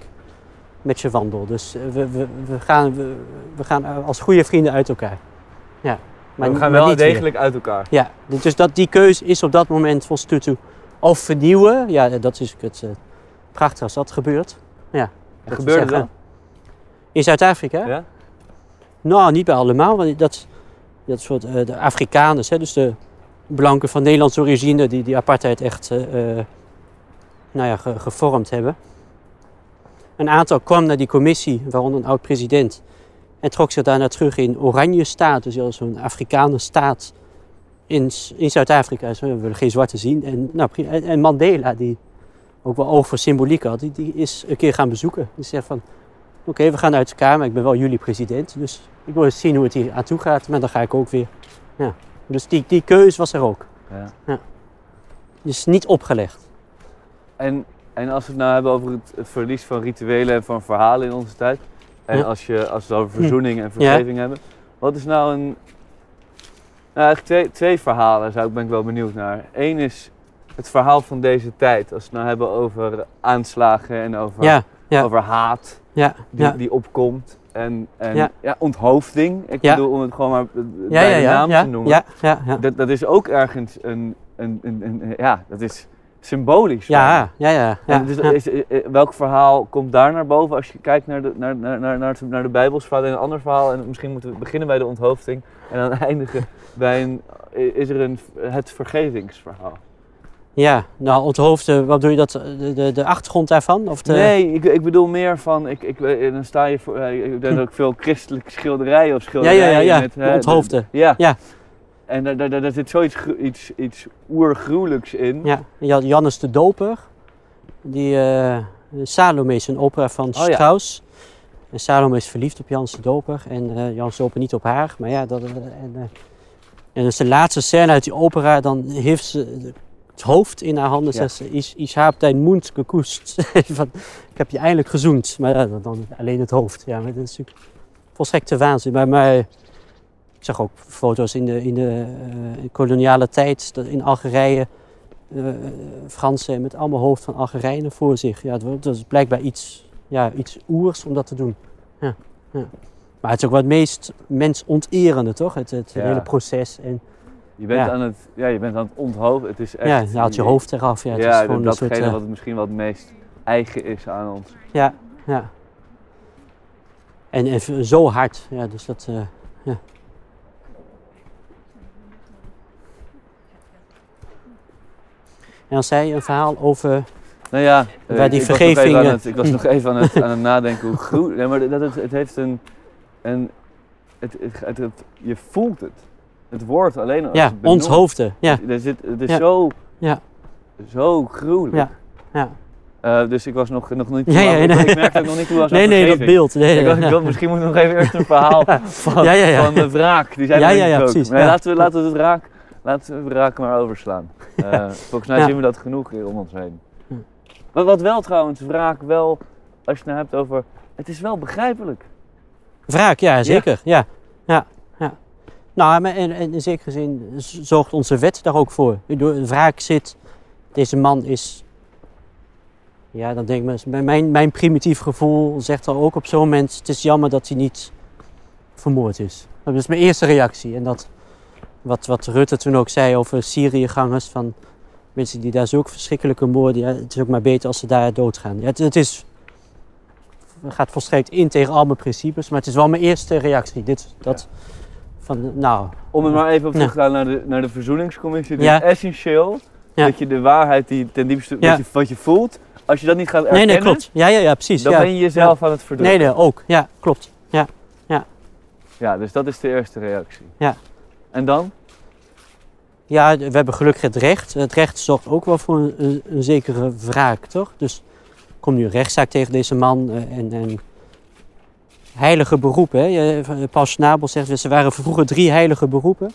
met je wandel. Dus eh, we, we, we, gaan, we, we gaan als goede vrienden uit elkaar. Ja. Maar we gaan maar wel weer. degelijk uit elkaar. Ja, dus dat, die keuze is op dat moment volgens Tutu. Of vernieuwen, ja, dat is het uh, prachtig als dat gebeurt. Ja, Wat gebeurde dan? In Zuid-Afrika? Ja? Nou, niet bij allemaal, want dat, dat soort eh, de Afrikaners, hè, dus de blanken van Nederlandse origine, die die apartheid echt eh, eh, nou ja, ge- gevormd hebben. Een aantal kwam naar die commissie, waaronder een oud-president, en trok zich daarna terug in oranje staat, dus zo'n Afrikaanse staat in, in Zuid-Afrika. Zo, We willen geen zwarte zien. En, nou, en Mandela, die ook wel oog voor symboliek had, die, die is een keer gaan bezoeken. Die zegt van, oké, we gaan uit elkaar, maar ik ben wel jullie president. Dus ik wil eens zien hoe het hier aan toe gaat, maar dan ga ik ook weer. Ja. Dus die, die keus was er ook. Ja. Dus niet opgelegd. En, en als we het nou hebben over het, het verlies van rituelen en van verhalen in onze tijd. En Ja. als, je, als we het over verzoening en vergeving hebben. Wat is nou een... Nou, eigenlijk twee, twee verhalen zou ik, ben ik wel benieuwd naar. Eén is het verhaal van deze tijd. Als we het nou hebben over aanslagen en over, Ja, ja, over haat ja, die, ja. die opkomt. En, en Ja. ja. onthoofding. Ik bedoel, om het gewoon maar Ja, bij de naam te noemen. ja, ja, ja. Dat, dat is ook ergens een, een, een, een- ja, dat is symbolisch. Ja, ja, ja. ja, En dus ja. is, eh, eh, welk verhaal komt daar naar boven als je kijkt naar de, naar, naar, naar, naar de Bijbelsverhaal en een ander verhaal? En misschien moeten we beginnen bij de onthoofding en dan eindigen bij een, is er een, het vergevingsverhaal. Ja, nou onthoofden, wat bedoel je dat, de, de, de achtergrond daarvan? Of de... Nee, ik, ik bedoel meer van, ik, ik, eh, dan sta je voor, eh, ik denk ook veel christelijke schilderijen of ja, schilderijen. ja, ja, ja. met, hè, onthoofden. de- ja. Ja. En daar, daar, daar daar zit zoiets iets, iets oergruwelijks in. Ja, je had Jannes de Doper. Die uh, Salome is een opera van Oh, ja. Strauss. En Salome is verliefd op Jannes de Doper. En eh Jannes de Doper niet op haar. Maar ja, dat, eh, en, eh, en dus de laatste scène uit die opera, dan heeft ze het hoofd in haar handen. Zegt ze, is, haar dein Mund gekoest. Van, ik heb je eindelijk gezoend. Maar ja, dan- alleen het hoofd. Ja, maar dat is natuurlijk volstrekte waanzin. Maar, maar ik zag ook foto's in de, in de eh, koloniale tijd in Algerije. eh, Fransen met allemaal hoofd van Algerijnen voor zich. Ja, dat is blijkbaar iets, ja, iets oers om dat te doen. Ja, ja. Maar het is ook wat meest mensonterende, toch? Het, het Ja. hele proces. En Je bent, Ja. aan het, ja, je bent aan het onthoofden. Het is echt, ja, je haalt je hoofd eraf. Ja, Ja, het is gewoon datgene soort, eh, wat het misschien wat het meest eigen is aan ons. Ja, ja. En, en zo hard. Ja, dus dat, eh, ja. En dan zei je een verhaal over... Nou ja, eh, Waar die ik, was vergeving, eh, het, ik was nog even aan het, aan het nadenken hoe groen. Nee, maar dat het, het heeft een. een het, het, het- je voelt het. Het woord alleen als Ja, onthoofden. Ja, Er zit, het is Ja. zo. Ja. Zo gruwelijk. Ja, ja. Eh, dus ik was nog, nog niet. Ja, ja, ik, nee. ik merkte ook nog niet hoe was nee, nee, dat beeld. Nee, Ik, was, ik misschien moeten we nog even eerst een verhaal van, van de wraak. Die zijn Ja, ja, ja, precies, Nee, ja. laten, we, laten we het wraak, laten we het wraak maar overslaan. Eh, volgens mij zien we dat genoeg hier om ons heen. Hm. Maar wat wel trouwens, wraak wel, als je het nou hebt over, het is wel begrijpelijk. Wraak, ja, zeker. Ja, ja. Nou, maar in, in, zekere zin zorgt onze wet daar ook voor. Door wraak zit, deze man is... Ja, dan denk ik, mijn, mijn primitief gevoel zegt dan ook op zo'n moment... het is jammer dat hij niet vermoord is. Dat is mijn eerste reactie. En dat, wat, wat Rutte toen ook zei over Syriëgangers... van mensen die daar zulke verschrikkelijke moorden... Ja, het is ook maar beter als ze daar doodgaan. Het, het is gaat volstrekt in tegen al mijn principes, maar het is wel mijn eerste reactie. Dit, dat, van, nou, Om er maar even op Ja. terug te gaan naar de, naar de verzoeningscommissie. Het Ja. is essentieel Ja. dat je de waarheid die ten diepste, Ja. wat, je, wat je voelt, als je dat niet gaat nee, erkennen, nee, klopt. Ja, ja, ja, precies. dan ja. ben je jezelf aan het verdrukken. Nee, nee, ook. Ja, klopt. Ja, dus dat is de eerste reactie. Ja. En dan? Ja, we hebben gelukkig het recht. Het recht zorgt ook wel voor een, een, zekere wraak, toch? Dus er komt nu een rechtszaak tegen deze man eh, en, en heilige beroepen. Hè? Paul Schnabel zegt, ze waren vroeger drie heilige beroepen.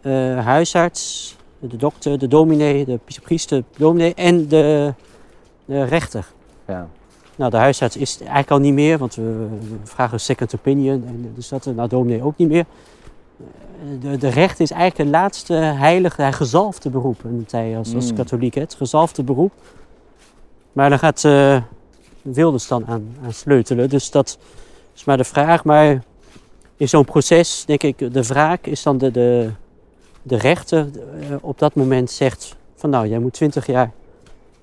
Eh, huisarts, de dokter, de dominee, de priester, de dominee en de, de rechter. Ja. Nou, de huisarts is eigenlijk al niet meer, want we, vragen een second opinion. En dus dat, nou, dominee ook niet meer. Eh, De, de rechter is eigenlijk het laatste heilige, hij gezalfde beroep, noemt hij als, als Mm. katholiek. Hè? Het gezalfde beroep. Maar daar gaat eh Wilders dan aan, aan sleutelen. Dus dat is maar de vraag. Maar in zo'n proces, denk ik, de wraak is dan de, de, de rechter eh, op dat moment zegt van nou, jij moet 20 jaar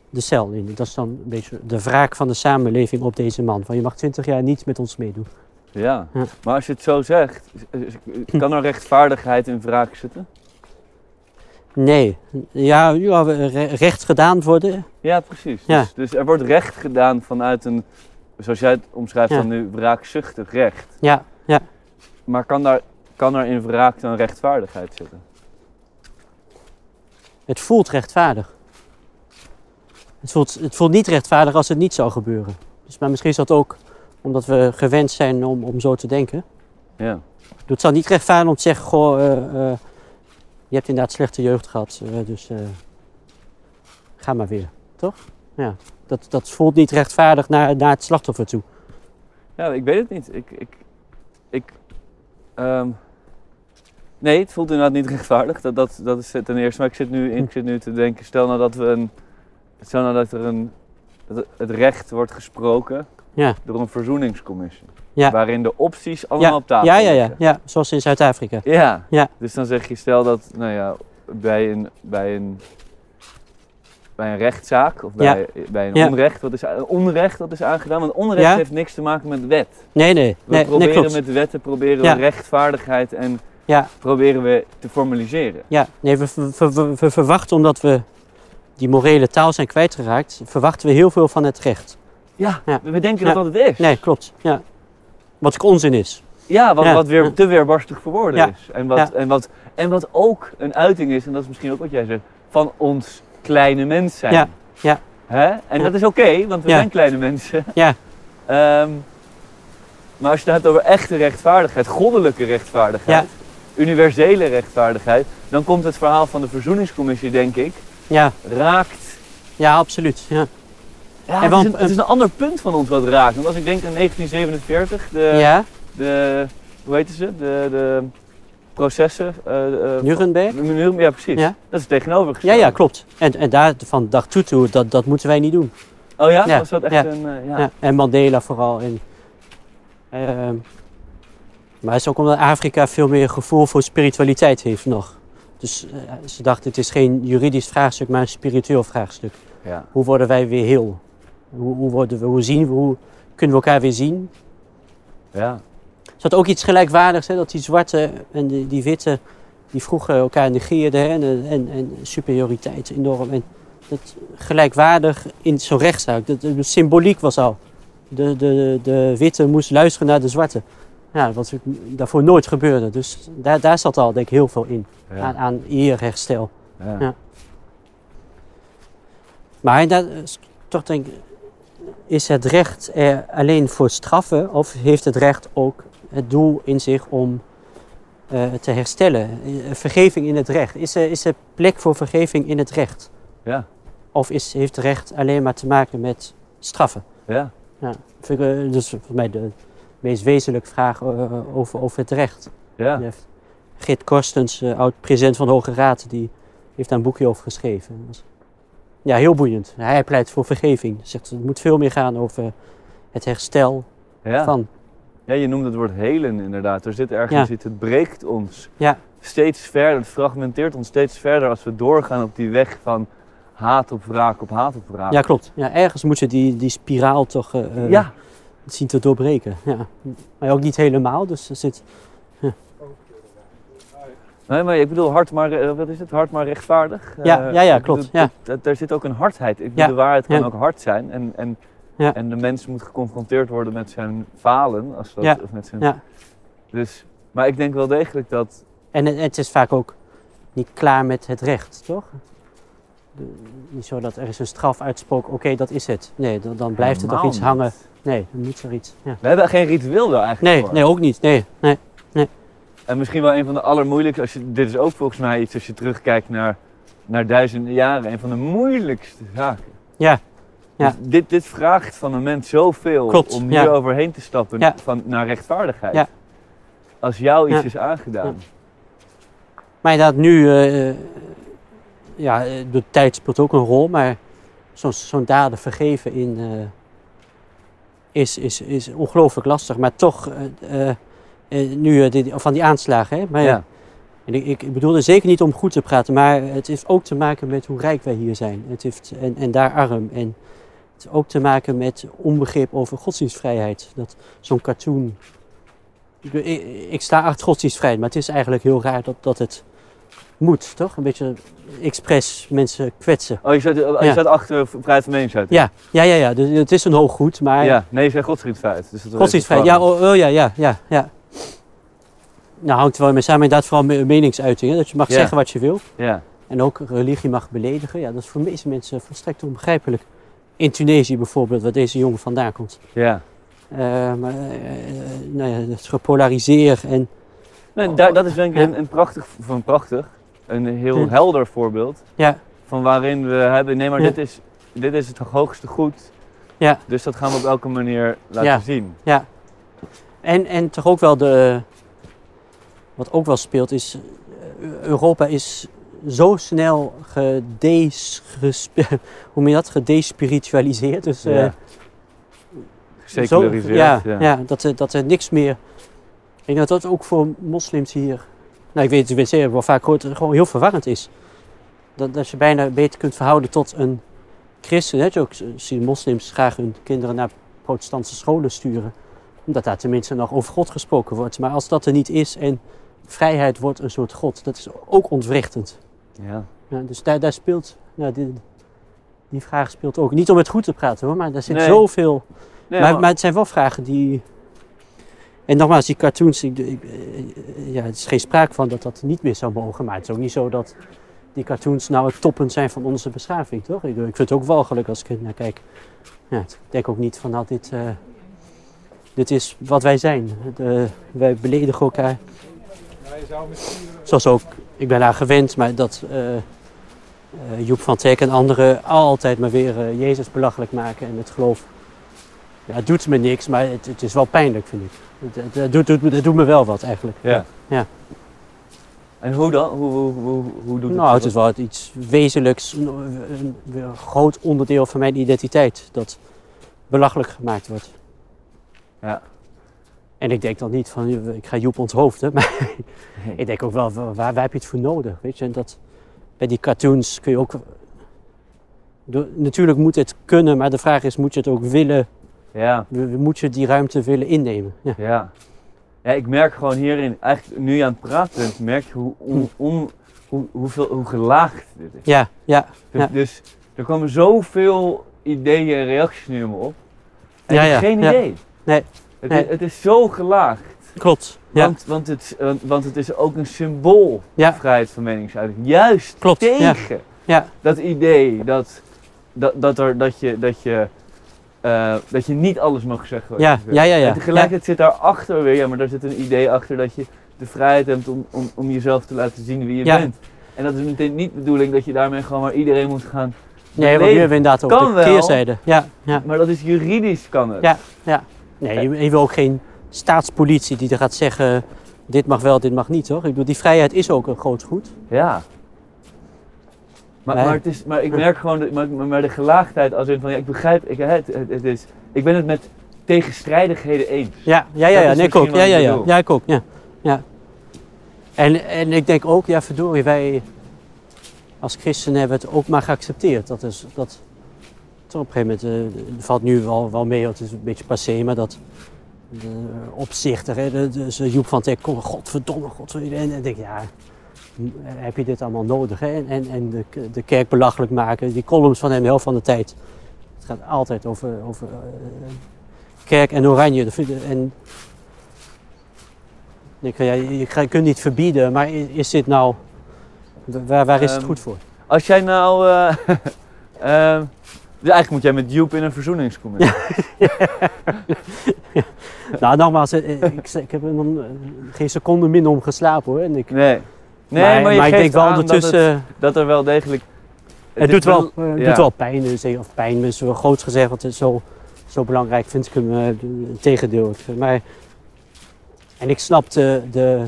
de cel in. Dat is dan een beetje de wraak van de samenleving op deze man. Van je mag 20 jaar niet met ons meedoen. Ja. Ja. Maar als je het zo zegt, kan er rechtvaardigheid in wraak zitten? Nee, ja, ja re- recht gedaan worden. Ja, precies. Ja. Dus, dus er wordt recht gedaan vanuit een, zoals jij het omschrijft, dan nu wraakzuchtig recht. Ja, ja. Maar kan daar, kan er in wraak dan rechtvaardigheid zitten? Het voelt rechtvaardig. Het voelt, het voelt niet rechtvaardig als het niet zou gebeuren. Dus, maar misschien is dat ook omdat we gewend zijn om, om zo te denken. Ja. Het zal niet rechtvaardig om te zeggen, goh, eh, eh, je hebt inderdaad slechte jeugd gehad, eh, dus ga maar weer, toch? Ja, dat, dat voelt niet rechtvaardig naar, naar het slachtoffer toe. Ja, ik weet het niet. Ik, ik, ik, ehm, Nee, het voelt inderdaad niet rechtvaardig. Dat, dat, dat is ten eerste. Maar ik zit nu, ik zit nu te denken, stel nou dat we een. Stel nou dat er een. Dat het recht wordt gesproken Ja. door een verzoeningscommissie. Ja. Waarin de opties allemaal Ja, op tafel ja, ja, ja, liggen. ja, zoals in Zuid-Afrika. Ja. Ja. Dus dan zeg je, stel dat, nou ja, bij een, bij een, bij een rechtszaak of bij, bij een Ja. onrecht, wat is, onrecht wat is aangedaan. Want onrecht Ja. heeft niks te maken met wet. Nee, nee, We nee, nee proberen klopt. met wetten proberen we rechtvaardigheid en proberen we te formaliseren. Ja, nee, we, we, we- we verwachten omdat we die morele taal zijn kwijtgeraakt, verwachten we heel veel van het recht. Ja, Ja. we denken dat dat het is. Nee, klopt. Ja. Wat ook onzin is. Ja, wat, wat weer te weerbarstig voor woorden is. En wat, en, wat, en wat ook een uiting is, en dat is misschien ook wat jij zegt, van ons kleine mens zijn. Ja. Ja. Hè? En Ja. dat is oké, want we Ja. zijn kleine mensen. Ja. Ehm, maar als je het hebt over echte rechtvaardigheid, goddelijke rechtvaardigheid, universele rechtvaardigheid, dan komt het verhaal van de Verzoeningscommissie, denk ik, Ja, raakt. ja absoluut. Ja. Ja, En het, want- is een, het is een ander punt van ons wat raakt. Want als ik denk aan 1947, de, de hoe heet ze? De, de processen. eh, eh, Nuremberg. van- Ja, precies. Ja. Dat is tegenover Ja, ja, klopt. En, en daar van dag toe toe, dat, dat moeten wij niet doen. Oh ja? Ja, Was dat echt ja. een... eh, ja. Ja. En Mandela vooral. En, ehm, maar het is ook omdat Afrika veel meer gevoel voor spiritualiteit heeft nog. Dus eh, ze dachten, het is geen juridisch vraagstuk, maar een spiritueel vraagstuk. Ja. Hoe worden wij weer heel? Hoe, hoe, worden we, hoe zien we, hoe kunnen we elkaar weer zien? ja. Zat ook iets gelijkwaardigs, hè, dat die zwarte en die, die witte, die vroeger elkaar negeerden hè, en, en, en superioriteit enorm. En dat gelijkwaardig in zo'n rechtszaak, de, de, de symboliek was al. De, de, de witte moest luisteren naar de zwarte. Ja, wat daarvoor nooit gebeurde. Dus daar, daar zat al denk ik heel veel in, aan, Ja. aan eerherstel. Ja. Ja. Maar dat toch denk ik, is het recht er alleen voor straffen of heeft het recht ook het doel in zich om eh, te herstellen? Eh, Vergeving in het recht. Is er, is er plek voor vergeving in het recht? Ja. Of is, heeft het recht alleen maar te maken met straffen? Ja. Vind ik, eh, dus voor mij de meest wezenlijke vraag over, over het recht. Ja. Geert Korstens, oud-president van de Hoge Raad, die heeft daar een boekje over geschreven. Ja, heel boeiend. Hij pleit voor vergeving. Zegt, het moet veel meer gaan over het herstel Ja. van. Ja, je noemt het woord helen inderdaad. Er zit ergens Ja. iets, het breekt ons Ja. steeds verder, het fragmenteert ons steeds verder als we doorgaan op die weg van haat op wraak op haat op wraak. Ja, klopt. Ja, ergens moet je die, die spiraal toch eh, eh, Ja. zien te doorbreken. Ja. Maar ook niet helemaal, dus er zit... Nee, maar ik bedoel hard maar, eh, wat is het? Hard maar rechtvaardig. Ja, ja, ja, klopt, ja. Daar zit ook een hardheid. Ik bedoel, de waarheid kan ook hard zijn. En, en, Ja. en de mens moet geconfronteerd worden met zijn falen. Als dat, Ja, of met zijn, ja. dus, maar ik denk wel degelijk dat... En het, is vaak ook niet klaar met het recht, toch? De- niet zo dat er is een straf uitsproken, oké, dat is het. Nee, dan, dan blijft er toch iets niet. hangen. Nee, dan moet er iets. Ja. We hebben geen ritueel daar eigenlijk Nee, voor. nee, ook niet. Nee, nee. En misschien wel een van de allermoeilijkste, als je, dit is ook volgens mij iets als je terugkijkt naar, naar duizenden jaren, een van de moeilijkste zaken. Ja, ja. Dus dit, dit vraagt van een mens zoveel Klopt, om hier overheen te stappen van, naar rechtvaardigheid. Ja. Als jou iets is aangedaan. Maar inderdaad, nu, eh, ja, eh, de tijd speelt ook een rol, maar zo'n zo'n daden vergeven in, eh, is, is, is ongelooflijk lastig. Maar toch, eh, eh, eh, nu eh, van die aanslagen, hè? Maar, Ja. En ik, ik bedoel er zeker niet om goed te praten, maar het heeft ook te maken met hoe rijk wij hier zijn. Het heeft, en, en daar arm. En heeft ook te maken met onbegrip over godsdienstvrijheid. Dat zo'n cartoon. Ik, sta achter godsdienstvrijheid, maar het is eigenlijk heel raar dat, dat het moet, toch? Een beetje expres mensen kwetsen. Oh, je staat, je Ja. staat achter vrijheid van meningsuiting. Ja, ja, ja, ja. Dus het is een hoog goed, maar. Ja, nee, je zei godsdienstvrijheid. Dus dat Godsdienstvrijheid, ja, oh, oh, ja, ja, ja, ja. Nou, hangt er wel mee samen, inderdaad vooral me- meningsuitingen. Dat je mag Ja. zeggen wat je wil. Ja, En ook religie mag beledigen. Ja, dat is voor de meeste mensen volstrekt onbegrijpelijk. In Tunesië bijvoorbeeld, waar deze jongen vandaan komt. ja. Eh, maar, eh, nou ja, het gepolariseerd en... Nee, daar, dat is denk ik Ja. een, een prachtig, van prachtig, een heel Ja. helder voorbeeld. Ja, Van waarin we hebben, nee maar Ja. dit, is, dit is het hoogste goed. Ja. Dus dat gaan we op elke manier laten Ja. zien. en, en toch ook wel de... wat ook wel speelt is, eh, Europa is zo snel gedes, hoe je dat, gedespiritualiseerd. Dus, Ja. Geseculariseerd. ja, ja. ja. dat, er, dat er niks meer. Ik denk dat dat ook voor moslims hier. Nou, ik weet het, ik zeker wel vaak gehoord, dat het gewoon heel verwarrend is. Dat, dat je bijna beter kunt verhouden tot een christen. Hè? Je ook zie moslims graag hun kinderen naar protestantse scholen sturen. Omdat daar tenminste nog over God gesproken wordt. Maar als dat er niet is en vrijheid wordt een soort God, dat is ook ontwrichtend. Ja. Ja, dus daar, daar speelt, nou, die, die vraag speelt ook. Niet om het goed te praten hoor, maar daar zit Nee. zoveel Nee, maar, maar het zijn wel vragen die. En nogmaals, die cartoons, ik, ik- eh, ja, het is geen sprake van dat dat niet meer zou mogen. Maar het is ook niet zo dat die cartoons nou het toppunt zijn van onze beschaving, toch? Ik, ik vind het ook walgelijk als ik er naar kijk. Ja, ik denk ook niet van, nou, dit, eh, dit is wat wij zijn. De, wij beledigen elkaar. Zoals ook, ik ben daar gewend, maar dat eh, eh, Joep van Teck en anderen altijd maar weer eh, Jezus belachelijk maken en het geloof ja, het doet me niks, maar het, het is wel pijnlijk, vind ik. Het, het, het doet, doet, me- het doet me wel wat, eigenlijk. Ja. Ja. En hoe dan? Hoe, hoe, hoe, hoe doet nou, het? het is wel iets wezenlijks, een, een- een groot onderdeel van mijn identiteit, dat belachelijk gemaakt wordt. Ja. En ik denk dan niet van, ik ga Joep onthoofden, maar Nee. ik denk ook wel, waar, waar heb je het voor nodig, weet je? En dat, bij die cartoons kun je ook... Natuurlijk moet het kunnen, maar de vraag is, moet je het ook willen, Ja, moet je die ruimte willen innemen? Ja. ja. Ja, ik merk gewoon hierin, eigenlijk nu je aan het praten bent, merk je hoe, on, on- hoe, hoeveel, hoe gelaagd dit is. Ja, ja, Dus, Ja. dus er komen zoveel ideeën en reacties nu in me op. En Ja, ik heb ja, geen idee. Nee, Het, nee. Is, het is zo gelaagd. klopt. Ja, Want, want, het, want, want het is ook een symbool Ja. vrijheid van meningsuiting. Juist Klopt, ja. tegen Ja. dat idee dat, dat, dat, er, dat, je, dat, je, eh, dat je niet alles mag zeggen. wat Ja, je ja, ja, ja. En tegelijkertijd zit daarachter weer, ja, maar daar zit een idee achter dat je de vrijheid hebt om, om, om jezelf te laten zien wie je Ja. bent. En dat is meteen niet de bedoeling dat je daarmee gewoon maar iedereen moet gaan. Nee, want nu hebben we inderdaad ook Kan de wel. keerzijde. Ja, ja. Maar dat is juridisch kan het. Ja. Nee, je, je wil ook geen staatspolitie die er gaat zeggen, dit mag wel, dit mag niet, toch? Ik bedoel, die vrijheid is ook een groot goed. Ja. Maar, Nee. maar, het is, maar ik merk gewoon, de, maar, maar de gelaagdheid als in van, ja, ik begrijp, ik, het, het, het is, ik ben het met tegenstrijdigheden eens. Ja, ja, ja, ja. Nee, ik ook. Ja, ja, ja. Ja, ik ook. Ja. ja. En, en ik denk ook, ja, verdorie, wij als christenen hebben het ook maar geaccepteerd. Dat is, dat, op een gegeven moment, eh, valt nu wel, wel mee, het is een beetje passé, maar dat de opzichter, hè, de, zo Joep van Teck, kom, godverdomme, godverdomme. En ik denk, ja, m- heb je dit allemaal nodig? Hè? En, en, en de, de kerk belachelijk maken, die columns van hem de helft van de tijd. Het gaat altijd over, over eh, kerk en oranje. En ik, ja, je, je kunt niet verbieden, maar is dit nou, waar, waar is het Ehm, goed voor? Als jij nou, eh, ehm, dus eigenlijk moet jij met Joep in een verzoeningscommissie. Nou, nogmaals, eh, eh, ik, ik heb er eh, geen seconde minder om geslapen hoor. En ik, Nee. Nee, maar, maar, je maar ik denk wel ondertussen, dat, het, het, dat er wel degelijk... het, doet, wel, ja. doet wel pijn. Dus, of pijn is wel groot gezegd, want het is zo, zo belangrijk vind ik hem, het tegendeel. Maar, en ik snap de, de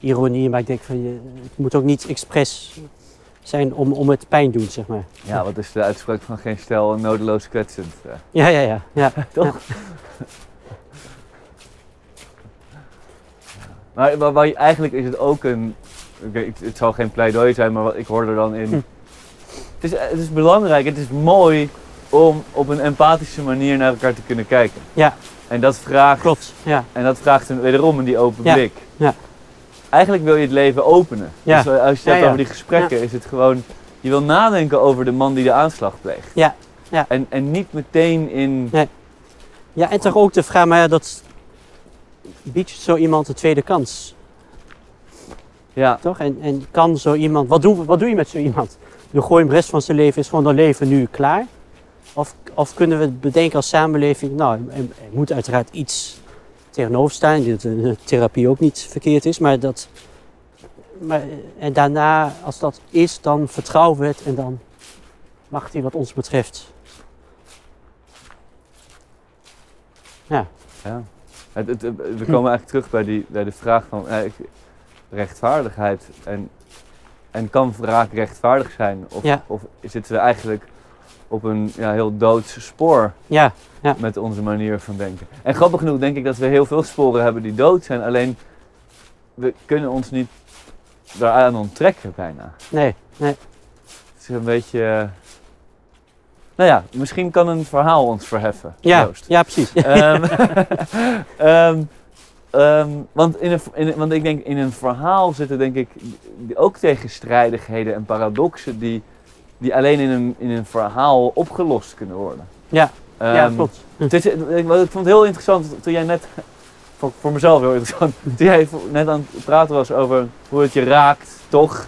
ironie, maar ik denk van, je, het moet ook niet expres zijn om, om het pijn doen, zeg maar. Ja, wat is de uitspraak van geen stel en nodeloos kwetsend? eh. Ja, ja, ja. ja. Toch? Maar, maar, maar eigenlijk is het ook een. ik- het zal geen pleidooi zijn, maar wat ik hoor er dan in. Hm. Het, is, het is belangrijk, het is mooi om op een empathische manier naar elkaar te kunnen kijken. Ja. En dat vraagt, Klopt, ja. en dat vraagt een, wederom een die open Ja, blik. ja. Eigenlijk wil je het leven openen. Ja. Dus als je het hebt over die gesprekken, is het gewoon. Je wil nadenken over de man die de aanslag pleegt. Ja, ja. En, en niet meteen in. Ja. Ja, en toch ook de vraag, maar ja, dat biedt zo iemand een tweede kans, Ja, toch? En, en kan zo iemand, wat doe, wat doe je met zo iemand? Je gooi hem rest van zijn leven, is gewoon dat leven nu klaar? Of, of kunnen we bedenken als samenleving, nou, er moet uiteraard iets tegenover staan, dat eh, therapie ook niet verkeerd is, maar dat, maar, eh, en daarna, als dat is, dan vertrouwen we het en dan mag hij wat ons betreft ja. Het, het- we komen eigenlijk terug bij, die, bij de vraag van eh, rechtvaardigheid. En, en kan wraak rechtvaardig zijn? Of, Ja. of zitten we eigenlijk op een ja, heel doods spoor Ja, met onze manier van denken? En grappig genoeg denk ik dat we heel veel sporen hebben die dood zijn. Alleen we kunnen ons niet daaraan onttrekken bijna. nee, nee. Het is een beetje... eh, nou ja, misschien kan een verhaal ons verheffen. Ja, Joost. ja precies. Ehm, ehm, ehm, want, in een, in want ik denk in een verhaal zitten denk ik ook tegenstrijdigheden en paradoxen die, die alleen in een, in een verhaal opgelost kunnen worden. Ja, ja, Ehm, klopt. het is, ik, ik vond het heel interessant toen jij net, voor, voor mezelf heel interessant, toen jij net aan het praten was over hoe het je raakt, toch?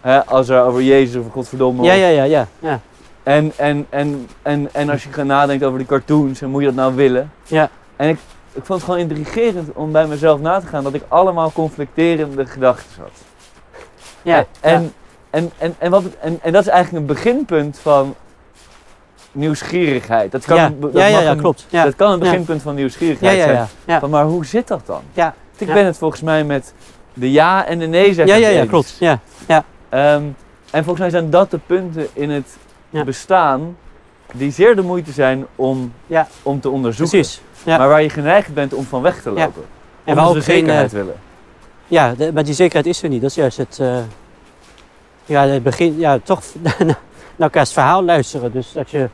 Hè, als er over Jezus of Godverdomme Ja, ja, ja, ja. ja. en, en, en, en, en als je gaat nadenken over die cartoons, en moet je dat nou willen? Ja. En ik, ik vond het gewoon intrigerend om bij mezelf na te gaan dat ik allemaal conflicterende gedachten had. ja, en, ja. En, en, en, wat, en, en dat is eigenlijk een beginpunt van nieuwsgierigheid. Dat kan, ja, een- dat ja, ja, ja, een- klopt. Ja, Dat kan een Ja. beginpunt van ja, nieuwsgierigheid ja, zijn. ja. Ja, Van, maar hoe zit dat dan? Ja. Ik Ja. ben het volgens mij met de ja en de nee ja, zeggen. ja, ja, eens. klopt. Ja, Ehm, en volgens mij zijn dat de punten in het Ja. bestaan die zeer de moeite zijn om, Ja. om te onderzoeken. precies. Ja. Maar waar je geneigd bent om van weg te Ja. lopen. En Omdat we we ook geen, zekerheid eh, willen. Ja, de- maar die zekerheid is er niet. Dat is juist het. eh, ja, het begin. Ja, toch naar elkaars verhaal luisteren. Dus dat je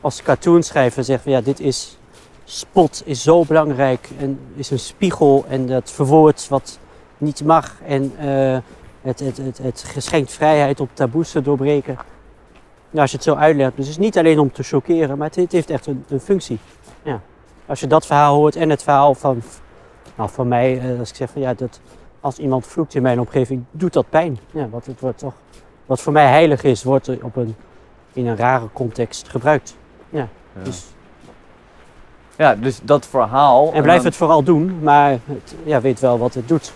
als cartoonschrijver zegt: van, ja, dit is. Spot is zo belangrijk en is een spiegel en dat verwoordt wat niet mag. En eh, het, het, het, het geschenkt vrijheid om taboes te doorbreken. Nou, als je het zo uitlegt, dus het is niet alleen om te chockeren, maar het, het heeft echt een, een functie. Ja. Als je dat verhaal hoort en het verhaal van, nou, van mij, eh, als ik zeg van ja, dat, als iemand vloekt in mijn omgeving, doet dat pijn. Ja, want het wordt toch, wat voor mij heilig is, wordt op een, in een rare context gebruikt. Ja. Dus, ja, dus dat verhaal. en blijf dan- het vooral doen, maar het, ja, weet wel wat het doet.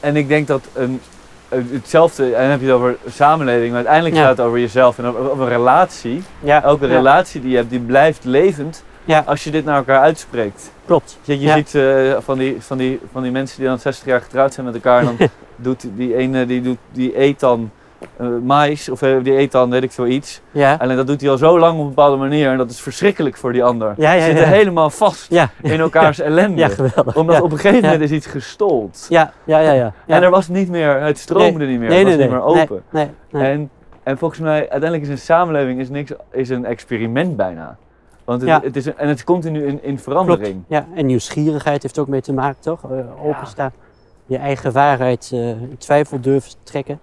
En ik denk dat een, hetzelfde, en dan heb je het over samenleving, maar uiteindelijk Ja. gaat het over jezelf en over, over een relatie. Ja, Elke ja, relatie die je hebt, die blijft levend Ja. als je dit naar elkaar uitspreekt. klopt. Je, je Ja. ziet eh, van, die, van, die, van die mensen die dan 60 jaar getrouwd zijn met elkaar. En dan doet die ene, die, doet, die eet dan eh, mais of eh, die eet dan weet ik veel iets. Ja, Alleen dat doet hij al zo lang op een bepaalde manier en dat is verschrikkelijk voor die ander. Ja, ja, Ze zitten helemaal vast in elkaars ellende. ja, geweldig. Omdat op een gegeven moment is iets gestold. Ja, ja, ja, ja. En er was niet meer, het stroomde niet meer, nee, het was nee, niet meer open. Nee, nee, nee. En, en volgens mij, uiteindelijk is een samenleving is niks, is een experiment bijna. Want het, Ja. het is en het is continu in, in verandering. Ja, en nieuwsgierigheid heeft ook mee te maken, toch? Eh, openstaan. Je eigen waarheid eh, in twijfel durven trekken.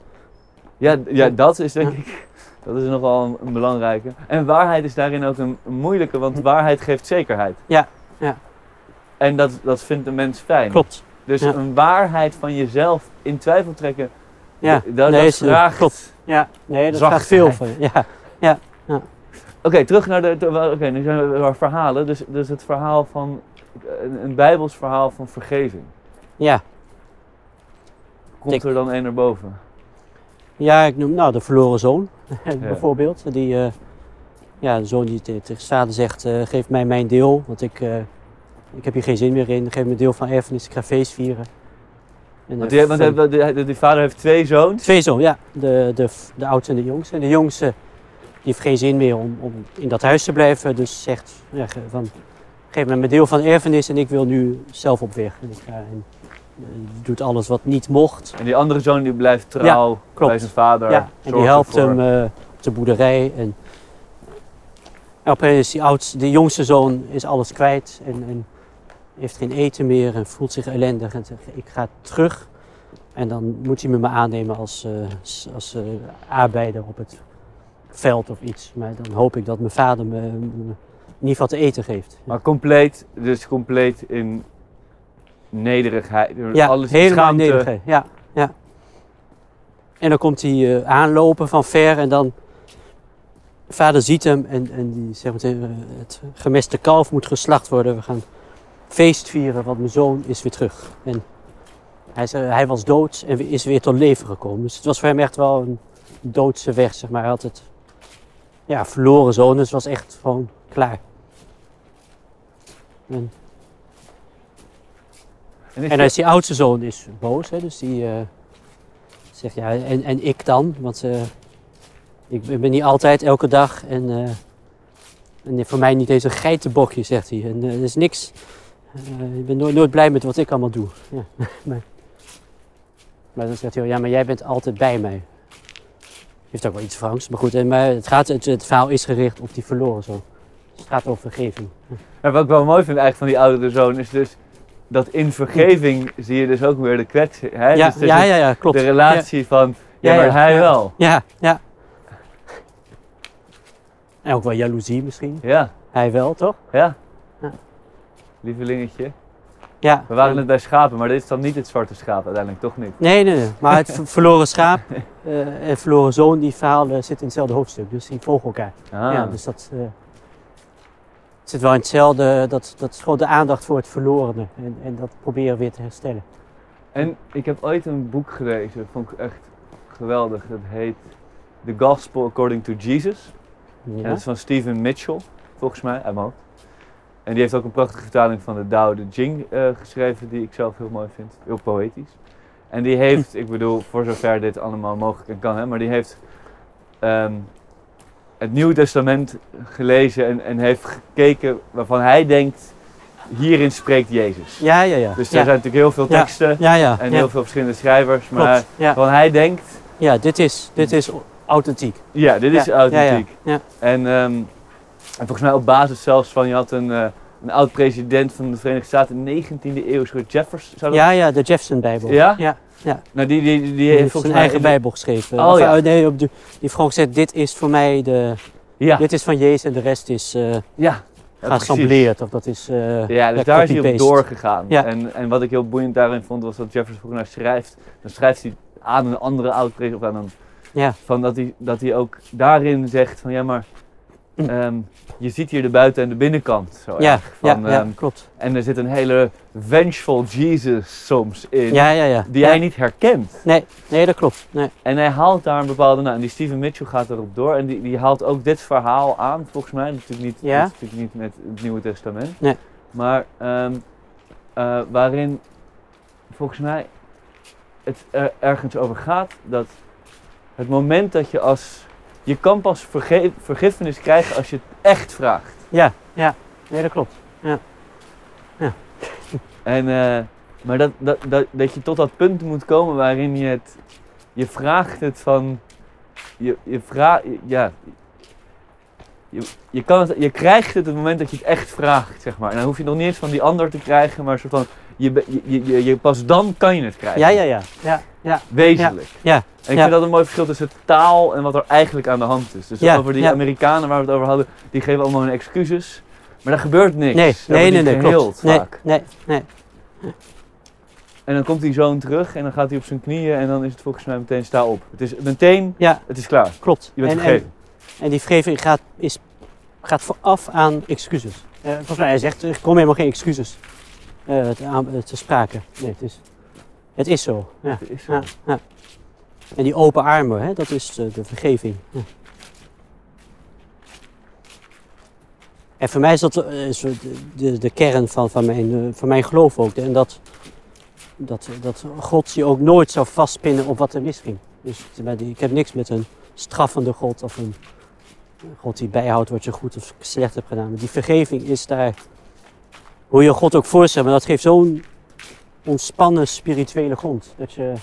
Ja, ja, dat is denk Ja. ik, dat is nogal een, een belangrijke. En waarheid is daarin ook een, een moeilijke, want waarheid geeft zekerheid. Ja, ja. En dat, dat vindt de mens fijn. Klopt. Dus Ja. een waarheid van jezelf in twijfel trekken, Ja, dat, nee, dat is, eh, vraagt... klopt. Ja, nee, dat gaat veel van je. Ja, Oké, terug naar de, oké, nu zijn we verhalen. Dus, dus het verhaal van, een, een bijbels verhaal van vergeving. ja. Komt er dan één naar boven? ja, ik noem nou de verloren zoon bijvoorbeeld. Die, eh, ja, de zoon die te- tegen zijn vader zegt, eh, geef mij mijn deel, want ik, eh, ik heb hier geen zin meer in. Geef me deel van erfenis, ik ga feest vieren. En, Want, die, want vader heeft twee zoons. Twee zoon, ja. De, de, de oudste en de jongste. En de jongste heeft geen zin meer om, om in dat huis te blijven. Dus zegt ja, van, geef me mijn deel van erfenis en ik wil nu zelf op weg. En ik ga, en, eh, doet alles wat niet mocht. En die andere zoon die blijft trouw klopt. bij zijn vader. Ja, en die helpt hem eh, op de boerderij. En, en opeens is die oudste, de jongste zoon is alles kwijt en, en heeft geen eten meer en voelt zich ellendig. En zegt, ik ga terug. En dan moet hij me maar aannemen als, eh, als arbeider op het veld of iets. Maar dan hoop ik dat mijn vader me, me in ieder geval te eten geeft. Maar compleet, dus compleet in nederigheid. Ja, Alles in helemaal schaamte. nederigheid. Ja, ja. En dan komt hij eh, aanlopen van ver en dan... Vader ziet hem en, en die zegt meteen, eh, het gemeste kalf moet geslacht worden. We gaan feest vieren, want mijn zoon is weer terug. En hij, zei, hij was dood en is weer tot leven gekomen. Dus het was voor hem echt wel een doodse weg, zeg maar. Hij had het ja, verloren zoon, dus was echt gewoon klaar. En En is En dan is die oudste zoon is boos, hè, dus die eh, zegt ja, en, en ik dan? Want eh, ik ben niet altijd elke dag en, eh, en voor mij niet eens een geitenbokje, zegt hij. En er is niks, ik ben nooit, nooit blij met wat ik allemaal doe. Ja. maar, maar dan zegt hij, ja, maar jij bent altijd bij mij. Heeft ook wel iets Franks, maar goed. En, maar het, gaat, het, het verhaal is gericht op die verloren zoon. Het gaat over vergeving. Wat ik wel mooi vind eigenlijk van die oudere zoon is dus dat in vergeving zie je dus ook weer de kwetsing. Hè? Ja, dus dus ja, ja, ja, klopt. de relatie van, ja, maar hij wel. Ja, ja. En ook wel jaloezie misschien. Ja, Hij wel, toch? ja. Ja. Lievelingetje. Ja. We waren net bij schapen, maar dit is dan niet het zwarte schaap uiteindelijk, toch niet? Nee, nee, nee. Maar het ver- verloren schaap eh, en verloren zoon, die verhalen zitten in hetzelfde hoofdstuk. Dus die volgen elkaar. Ah. Ja, dus dat eh, het zit wel in hetzelfde. Dat, dat is gewoon de aandacht voor het verlorene. En, en dat proberen weer te herstellen. En ik heb ooit een boek gelezen, dat vond ik echt geweldig. Dat heet The Gospel According to Jesus. En dat is van Stephen Mitchell, volgens mij, uit mijn hoofd. En die heeft ook een prachtige vertaling van de Tao Te Ching eh, geschreven, die ik zelf heel mooi vind. Heel poëtisch. En die heeft, ik bedoel, voor zover dit allemaal mogelijk en kan, hè, maar die heeft ehm, het Nieuwe Testament gelezen en, en heeft gekeken waarvan hij denkt, hierin spreekt Jezus. Ja, ja, ja. Dus ja. er zijn natuurlijk heel veel teksten ja, ja. en heel veel verschillende schrijvers, maar Klopt. Waarvan hij denkt, ja, dit is, dit is authentiek. ja, dit is authentiek. Ja, ja. En, ehm, en volgens mij op basis zelfs van, je had een, eh, een oud-president van de Verenigde Staten in de 19e eeuw, soort Jefferson. Zou dat- ja, ja, de Jefferson-bijbel. Ja? ja. Nou, die, die, die, heeft volgens zijn eigen de- bijbel geschreven. Oh, Of, ja. eh, nee, op de, die heeft gewoon gezegd, dit is voor mij de... Ja, Dit is van Jezus en de rest is eh ja. ja geassembleerd. Of dat is... Ja, dus ja, daar is hij op doorgegaan. Ja. En, en wat ik heel boeiend daarin vond, was dat Jefferson vroeger naar schrijft. Dan schrijft hij aan een andere oud-president, of aan een... Ja. Van dat, hij, dat hij ook daarin zegt van, ja maar... Hm. ehm, je ziet hier de buiten- en de binnenkant. Zo ja. Van, ja, ja, ehm, klopt. en er zit een hele vengeful Jesus soms in. Ja, ja, ja. Die ja. hij niet herkent. Nee, nee, dat klopt. Nee. En hij haalt daar een bepaalde... Nou, en die Stephen Mitchell gaat erop door. En die, die haalt ook dit verhaal aan, volgens mij. Natuurlijk niet, natuurlijk niet met het Nieuwe Testament. Nee. Maar ehm, eh, waarin volgens mij het er ergens over gaat dat het moment dat je als... Je kan pas vergiffenis krijgen als je het echt vraagt. Ja, ja. Nee, dat klopt. En, eh, maar dat, dat, dat, dat je tot dat punt moet komen waarin je het, je vraagt het van, je, je vraagt, ja, je, je, kan het, je krijgt het op het moment dat je het echt vraagt, zeg maar. En dan hoef je nog niet eens van die ander te krijgen, maar een soort van, je, je, je, pas dan kan je het krijgen. Ja, ja, ja. Ja, ja. Wezenlijk. Ja, En ik ja. vind dat een mooi verschil tussen taal en wat er eigenlijk aan de hand is. Dus Ja, over die. Amerikanen waar we het over hadden, die geven allemaal hun excuses. Maar er gebeurt niks. Nee, nee, nee, nee, klopt. Nee, vaak. nee, nee. En dan komt die zoon terug en dan gaat hij op zijn knieën en dan is het volgens mij meteen sta op. Het is meteen, Ja, het is klaar. klopt. Je bent en, en, vergeven. en die vergeving gaat, is, gaat vooraf aan excuses. Eh, volgens mij, hij zegt, er komen helemaal geen excuses eh, te, aan, eh, te sprake. Nee, het is, het is zo. Ja. Het is zo. Ja, ja. En die open armen, hè, dat is de, de vergeving. Ja. En voor mij is dat eh, is de, de, de kern van, van, mijn, eh, van mijn geloof ook. En dat, dat, dat God je ook nooit zou vastpinnen op wat er misging. Dus ik heb niks met een straffende God of een God die bijhoudt wat je goed of slecht hebt gedaan. Maar die vergeving is daar, hoe je God ook voorstelt, maar dat geeft zo'n ontspannen spirituele grond. Dat je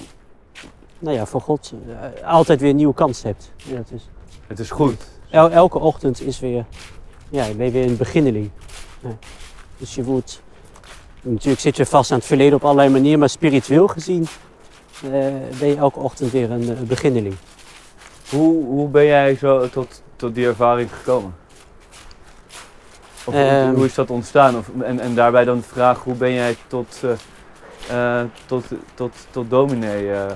nou ja, voor God eh, altijd weer een nieuwe kans hebt. Ja, dat is, Het is goed. el- elke ochtend is weer, ja, ben je weer een beginneling. Ja. Dus je wordt, natuurlijk zit je vast aan het verleden op allerlei manieren, maar spiritueel gezien eh, ben je elke ochtend weer een, een beginneling. Hoe, hoe ben jij zo tot, tot die ervaring gekomen? Of hoe- Ehm. hoe is dat ontstaan? Of, en, en daarbij dan de vraag, hoe ben jij tot, eh, eh, tot, tot, tot dominee, eh,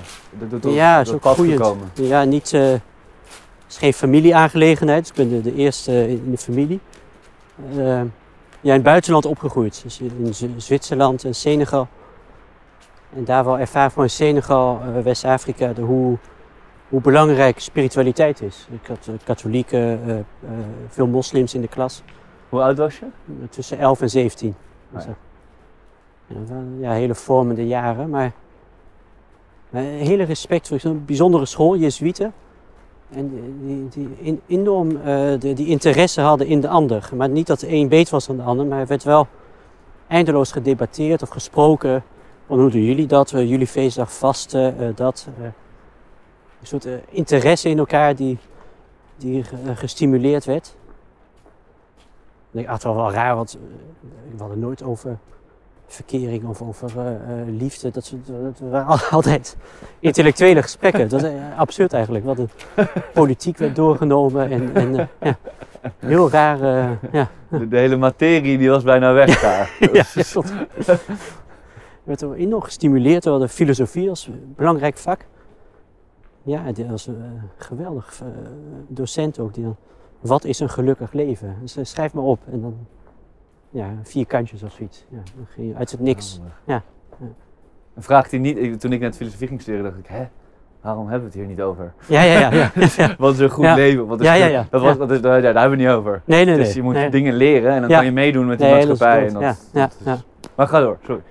tot, tot, Ja, tot pad groeiend. gekomen? Ja, niet, eh, het is geen familieaangelegenheid. Dus ik ben de, de eerste in de familie. Eh, ja, in het buitenland opgegroeid. Dus in Z- Zwitserland en Senegal. En daar wel ervaren van in Senegal, eh, West-Afrika, hoe, hoe belangrijk spiritualiteit is. Ik had eh, katholieken, eh, eh, veel moslims in de klas. Hoe oud was je? Tussen 11 en 17. Ah, ja. Dat ja, hele vormende jaren, maar, hele respect voor zo'n bijzondere school, Jezuïeten. En die, die, in- enorm eh, de, die interesse hadden in de ander. Maar niet dat de een beter was dan de ander, maar er werd wel eindeloos gedebatteerd of gesproken. Van hoe doen jullie dat? Eh, jullie feestdag vasten, eh, dat. een soort interesse in elkaar die, die ge- gestimuleerd werd. Ik het was wel raar, want eh, we hadden nooit over verkering of over eh, eh, liefde. Dat, dat waren al- altijd intellectuele gesprekken. Dat is absurd eigenlijk. Wat een politiek werd doorgenomen. En, en ja, heel raar. ja. De, de hele materie die was bijna weg daar. ja, klopt. Je werd er enorm gestimuleerd door de filosofie als belangrijk vak. Ja, die was een geweldig docent ook. Die dan, wat is een gelukkig leven? Dus eh, schrijf maar op. En dan ja, vier kantjes of zoiets. Ja, dan ging je uit het niks. Ja, ja. Een vraag die niet, ik- toen ik net filosofie ging studeren, dacht ik, hè, waarom hebben we het hier niet over? Ja, ja, ja. ja. Wat is een goed leven? Wat is Ja, ja, ja. Dat, was, dat is, daar, daar hebben we het niet over. Nee, nee, nee. dus je moet nee. dingen leren en dan kan je meedoen met de Nee, maatschappij. en dat, Ja, ja, is-. Maar ga door, sorry.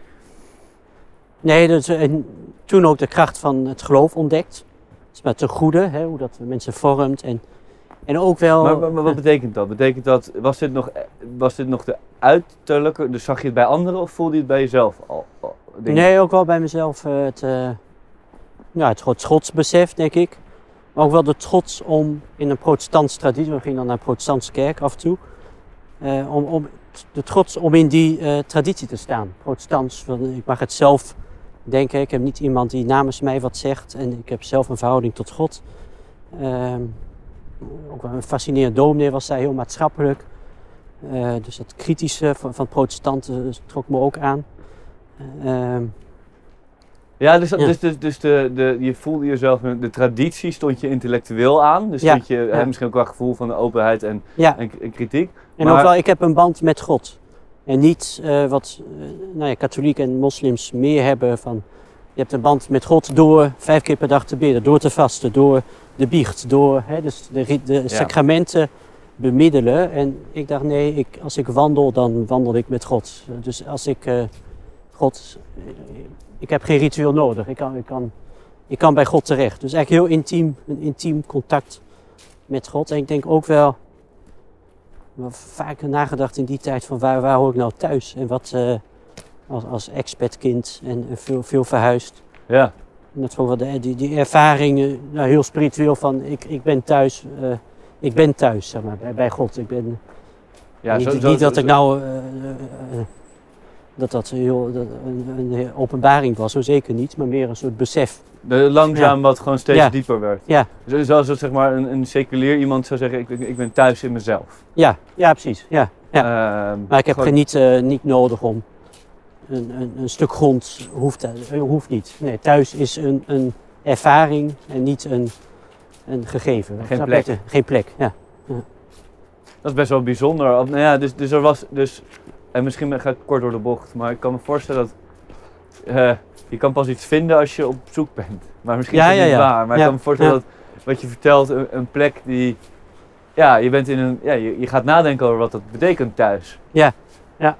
Nee, dus, en toen ook de kracht van het geloof ontdekt. Dus met ten goede, hè, hoe dat mensen vormt. En, en ook wel... Maar, maar, maar wat betekent dat? Betekent dat, was dit nog, was dit nog de uiterlijke, dus zag je het bij anderen of voelde je het bij jezelf al? Nee, ook wel bij mezelf eh, het, eh ja, het trotsbesef, denk ik. Maar ook wel de trots om in een protestantse traditie, we gingen dan naar een protestantse kerk af en toe, eh, om, om, de trots om in die traditie te staan. Protestants, ik mag het zelf denken, ik heb niet iemand die namens mij wat zegt en ik heb zelf een verhouding tot God. Ook wel een fascinerend dominee was zij, heel maatschappelijk. Eh, dus dat kritische van, van protestanten trok me ook aan. Ehm, Ja, dus, Ja. dus, dus, dus de, de, je voelde jezelf, de traditie stond je intellectueel aan. Dus Ja, stond je ja. misschien ook wel gevoel van de openheid en, en, en kritiek. en maar- ook wel, ik heb een band met God. En niet eh, wat eh, nou ja, katholieken en moslims meer hebben van... Je hebt een band met God door vijf keer per dag te bidden, door te vasten, door de biecht, door hè, dus de, de sacramenten bemiddelen. En ik dacht, nee, ik, als ik wandel, dan wandel ik met God. Dus als ik eh, God... eh, ik heb geen ritueel nodig. Ik kan, ik, kan, ik kan bij God terecht. Dus eigenlijk heel intiem, een intiem contact met God. En ik denk ook wel... vaker nagedacht in die tijd van waar, waar hoor ik nou thuis? En wat eh, als, als expertkind en, en veel, veel verhuisd. Ja, En dat wel de, die, die ervaring, eh, nou, heel spiritueel van ik, ik ben thuis. eh, ik ben thuis, zeg maar, bij, bij God. Ik ben, ja niet zo- zo- niet dat zo- ik nou... eh, dat dat heel, dat een, een openbaring was, zo zeker niet, maar meer een soort besef. de, langzaam wat gewoon steeds Ja. dieper werd. Ja. Zo- Zoals zeg maar, een, een seculier iemand zou zeggen, ik, ik, ben thuis in mezelf. Ja, ja precies. Ja. Ja. Ehm, Maar ik heb gewoon- niet nodig om een, een, een stuk grond, hoeft, eh, hoeft niet. Nee, thuis is een, een ervaring en niet een, een gegeven. Geen Snap plek. je? Geen plek, ja. Dat is best wel bijzonder. Nou ja, dus, dus er was dus, en misschien ga ik kort door de bocht, maar ik kan me voorstellen dat eh, je kan pas iets vinden als je op zoek bent. Maar misschien Ja, is ja, niet ja. waar. Maar Ja, ik kan me voorstellen ja. dat wat je vertelt, een, een plek die, ja, je bent in een, ja, je, je gaat nadenken over wat dat betekent thuis. Ja, ja.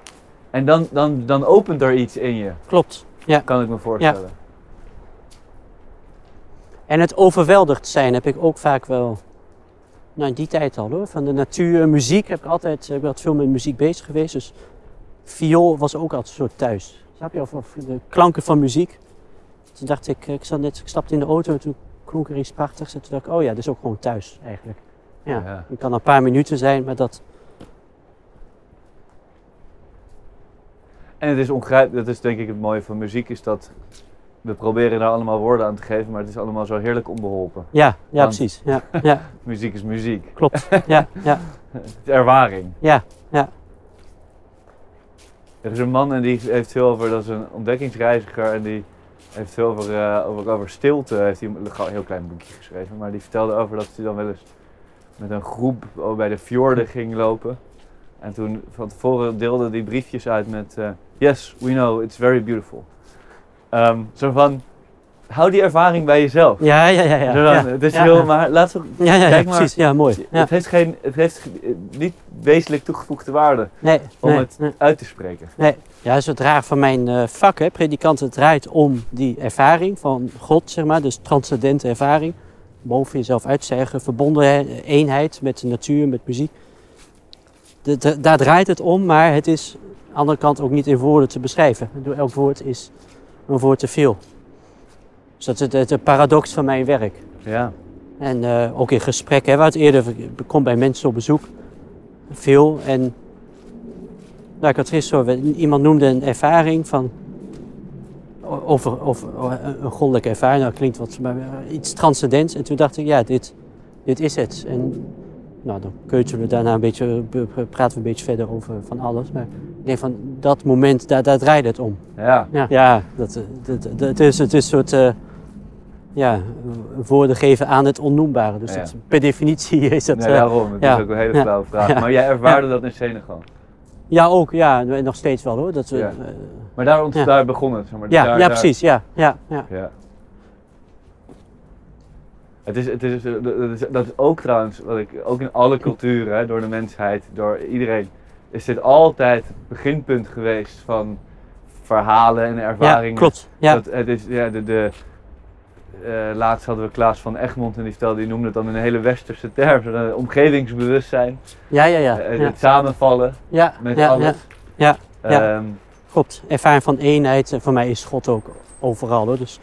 En dan, dan, dan opent er iets in je, Klopt. kan ik me voorstellen. En het overweldigd zijn heb ik ook vaak wel, nou in die tijd al hoor, van de natuur, muziek heb ik altijd, ik ben altijd veel met muziek bezig geweest. Dus viool was ook altijd een soort thuis. Snap je? Of, of de klanken van muziek. Toen dacht ik, ik, zat net, ik stapte in de auto en toen klonk er iets prachtigs. En toen dacht ik, oh ja, dat is ook gewoon thuis eigenlijk. Ja, Ja. het kan een paar minuten zijn, maar dat, En het is ongrijpelijk, dat is denk ik het mooie van muziek, is dat we proberen daar allemaal woorden aan te geven, maar het is allemaal zo heerlijk onbeholpen. ja, ja Want- precies. Ja, ja, Muziek is muziek. klopt. Ja, ja, Het is ervaring. ja, ja. Er is een man en die heeft veel over, dat is een ontdekkingsreiziger en die heeft veel over, eh, over, over stilte. Heeft hij een heel klein boekje geschreven, maar die vertelde over dat hij dan wel eens met een groep bij de fjorden ging lopen. En toen van tevoren deelde die briefjes uit met eh, Yes, we know, it's very beautiful. Ehm, zo van, hou die ervaring bij jezelf. Ja, ja, ja. ja. Zodan- ja. het is ja, heel, maar laten we, Ja, ja, Kijk maar. precies. Ja, mooi. Het heeft, geen, het heeft niet wezenlijk toegevoegde waarde Nee, om nee, het nee. uit te spreken. Nee, ja, dat is het raar van mijn eh, vak. Hè. Predikant, het draait om die ervaring van God, zeg maar. Dus transcendente ervaring. Boven jezelf uitstijgen, verbondenheid, eenheid met de natuur, met muziek. De- daar draait het om, maar het is aan de andere kant ook niet in woorden te beschrijven. Elk woord is een woord te veel. Dus dat is het, het, het paradox van mijn werk. Ja. En eh, ook in gesprekken, hè, waar het eerder, ik kom bij mensen op bezoek, veel. En nou, ik had gisteren, iemand noemde een ervaring van, over, over een goddelijke ervaring, nou klinkt wat, maar eh, iets transcendents. En toen dacht ik, ja, dit, dit is het. En nou, dan keutelen we daarna een beetje, be- be- praten we een beetje verder over van alles. Maar ik denk van, dat moment, daar, daar draait het om. Ja. Ja, ja dat, eh, dat, dat, het is, het is een soort eh, ja, woorden geven aan het onnoembare. Dus Ja. dat, per definitie is dat... Nee, eh, daarom. Het ja. is ook een hele Ja. flauwe vraag. Ja. Maar jij ervaarde dat in Senegal. ja, ook. Ja, en nog steeds wel hoor. Dat, we, eh, Maar daar, ont- Ja. daar begon het. Zeg maar. ja, Daar- ja, daar- precies. Ja, ja, ja. Ja. Het is, het is, dat, is, dat is ook trouwens, wat ik, ook in alle culturen, hè, door de mensheid, door iedereen, is dit altijd het beginpunt geweest van verhalen en ja ervaringen. klopt. Ja, Dat, het is, ja, de, de, eh, laatst hadden we Klaas van Egmond en die, stelde, die noemde het dan in een hele westerse term, eh, omgevingsbewustzijn, ja, ja. ja, eh, ja. het samenvallen ja, met ja, alles. ja. Ja, ja. Ehm, Klopt. Ervaring van eenheid. En voor mij is God ook overal hoor. Dus,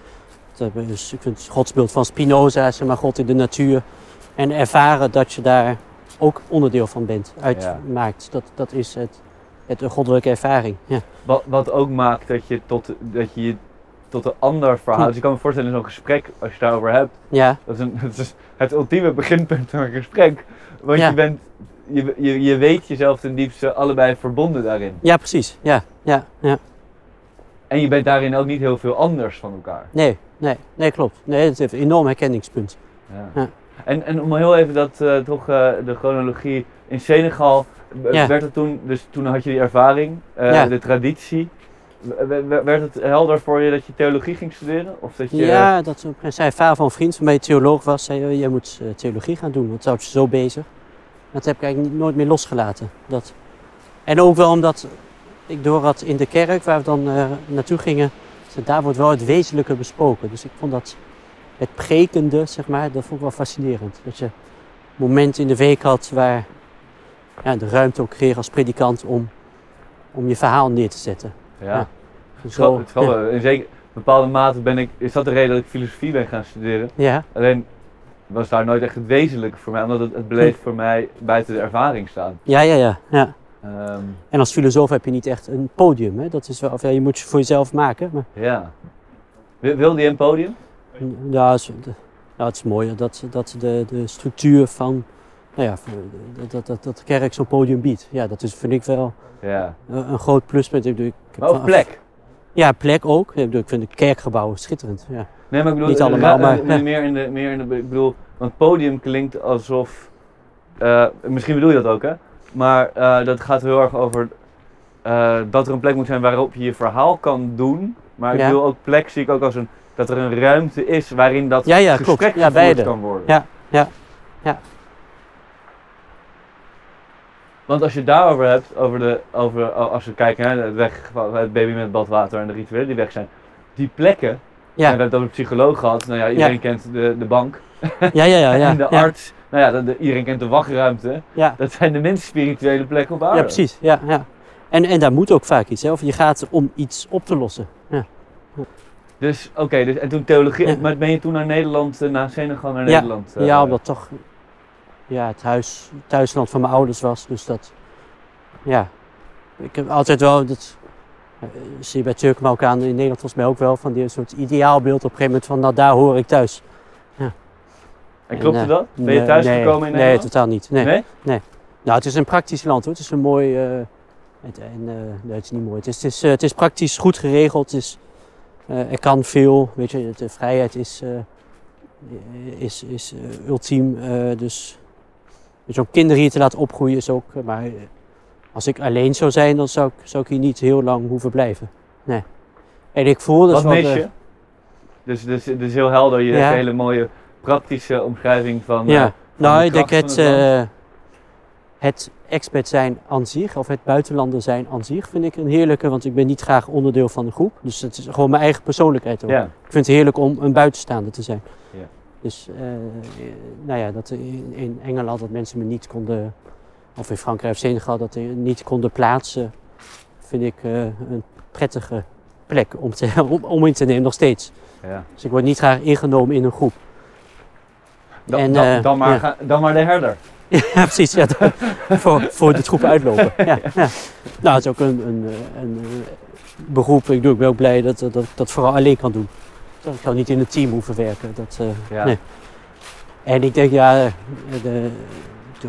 dat, dus ik vind het godsbeeld van Spinoza, zeg maar, God in de natuur. En ervaren dat je daar ook onderdeel van bent, uitmaakt. Dat, dat is het, het een goddelijke ervaring. Ja. Wat, wat ook maakt dat je tot, dat je tot een ander verhaal. Dus ik kan me voorstellen in zo'n gesprek, als je daarover hebt, Ja, dat is, een, dat is het ultieme beginpunt van een gesprek. Want Ja. je, bent, je, je, je weet jezelf ten diepste allebei verbonden daarin. ja precies. Ja, ja, ja. En je bent daarin ook niet heel veel anders van elkaar. Nee, nee, nee, klopt. Nee, het is een enorm herkenningspunt. Ja. Ja. En, en om heel even dat, eh, toch eh, de chronologie. In Senegal eh, Ja. werd het toen, dus toen had je die ervaring, de traditie. Werd het helder voor je dat je theologie ging studeren? Of dat je, Ja, dat zei vader van een vriend van mij, theoloog was, zei, "Oh, jij moet theologie gaan doen, want was je zo bezig. Dat heb ik eigenlijk nooit meer losgelaten. Dat. En ook wel omdat ik door had in de kerk, waar we dan eh, naartoe gingen, zei, daar wordt wel het wezenlijke besproken. Dus ik vond dat het prekende, zeg maar, dat vond ik wel fascinerend. Dat je een moment in de week had waar ja, de ruimte ook kreeg als predikant om, om je verhaal neer te zetten. ja. Ja. Het in zeker bepaalde mate ben ik, is dat de reden dat ik filosofie ben gaan studeren. ja, Alleen was daar nooit echt het wezenlijke voor mij, omdat het, het bleef voor mij buiten de ervaring staan. ja, ja, ja. ja. Ehm, En als filosoof heb je niet echt een podium. Hè? Dat is wel, of ja, je moet het voor jezelf maken. Maar ja. Wil- Wilde je een podium? ja, het is, de- nou, het is mooi dat, dat de, de structuur van nou ja, dat, dat, dat, dat de kerk zo'n podium biedt. Ja, dat is, vind ik wel Ja. een, een groot pluspunt. Ik bedoel, ik heb Maar ook van- plek. Ja, plek ook. Ik, bedoel, ik vind de kerkgebouwen schitterend. Ja. Nee, maar ik bedoel, Niet eh, allemaal, ra- maar- eh, meer in de, meer in de, ik bedoel, want podium klinkt alsof, eh, misschien bedoel je dat ook hè, maar eh, dat gaat heel erg over eh, dat er een plek moet zijn waarop je je verhaal kan doen, maar ik Ja. bedoel ook plek zie ik ook als een, dat er een ruimte is waarin dat Ja, ja, klopt. gesprek Ja, gevoerd beide. kan worden. Ja, ja, ja. Want als je het daarover hebt, over de, over, als we kijken, hè, het, weg, het baby met badwater en de rituelen die weg zijn, die plekken, ja. we Ja, hebben het over een psycholoog gehad, nou ja, iedereen Ja. kent de, de bank, ja, ja, ja. ja, en de ja. arts, nou ja, de, de- iedereen kent de wachtruimte. Ja. Dat zijn de minst spirituele plekken op aarde. Ja, precies. Ja, ja. En, en daar moet ook vaak iets. Hè? Of je gaat om iets op te lossen. Ja, Dus oké, dus, en toen theologie, Ja. maar ben je toen naar Nederland, eh, naar Senegal naar Ja. Nederland? eh, ja omdat toch ja, het huis, thuisland van mijn ouders was. Dus dat, ja. Ik heb altijd wel, dat eh, zie je bij Turken Marokkanen in Nederland volgens mij ook wel, van die een soort ideaalbeeld op een gegeven moment van, nou daar hoor ik thuis. En klopte En, dat? Ben je Nee, thuis nee, gekomen in Nee, Nederland? totaal niet. Nee. Nee? Nou, het is een praktisch land hoor. Het is een mooi. eh, het, en, eh, nee, het is niet mooi. Het is, het is, eh, het is praktisch goed geregeld. Het is, er kan veel. Weet je, de vrijheid is, is, is ultiem. eh, dus je, om kinderen hier te laten opgroeien is ook. maar als ik alleen zou zijn, dan zou ik, zou ik hier niet heel lang hoeven blijven. Nee. En ik voel dat Wat mis je? Dus, dus, dus heel helder, je Ja. hele mooie praktische omschrijving van... Ja, eh, nou, de ik denk het, het eh, het expert zijn aan zich, of het buitenlander zijn aan zich, vind ik een heerlijke, want ik ben niet graag onderdeel van de groep. Dus het is gewoon mijn eigen persoonlijkheid ook. ja. Ik vind het heerlijk om een buitenstaander te zijn. Ja. Dus, eh, nou ja, dat in, in Engeland dat mensen me niet konden, of in Frankrijk of Senegal, dat ze niet konden plaatsen, vind ik een prettige plek om, te, om, om in te nemen, nog steeds. ja. Dus ik word niet graag ingenomen in een groep. Dan, En, dan, eh, dan, maar, ja. ga- dan maar de herder. Ja, precies. Ja, voor, voor de troepen uitlopen. Ja, ja. Nou, het is ook een, een, een, eh, beroep. Ik, doe, ik ben ook blij dat, dat, dat ik dat vooral alleen kan doen. Dat ik zou niet in een team hoeven werken. Dat, eh, Ja. nee. En ik denk, ja, de,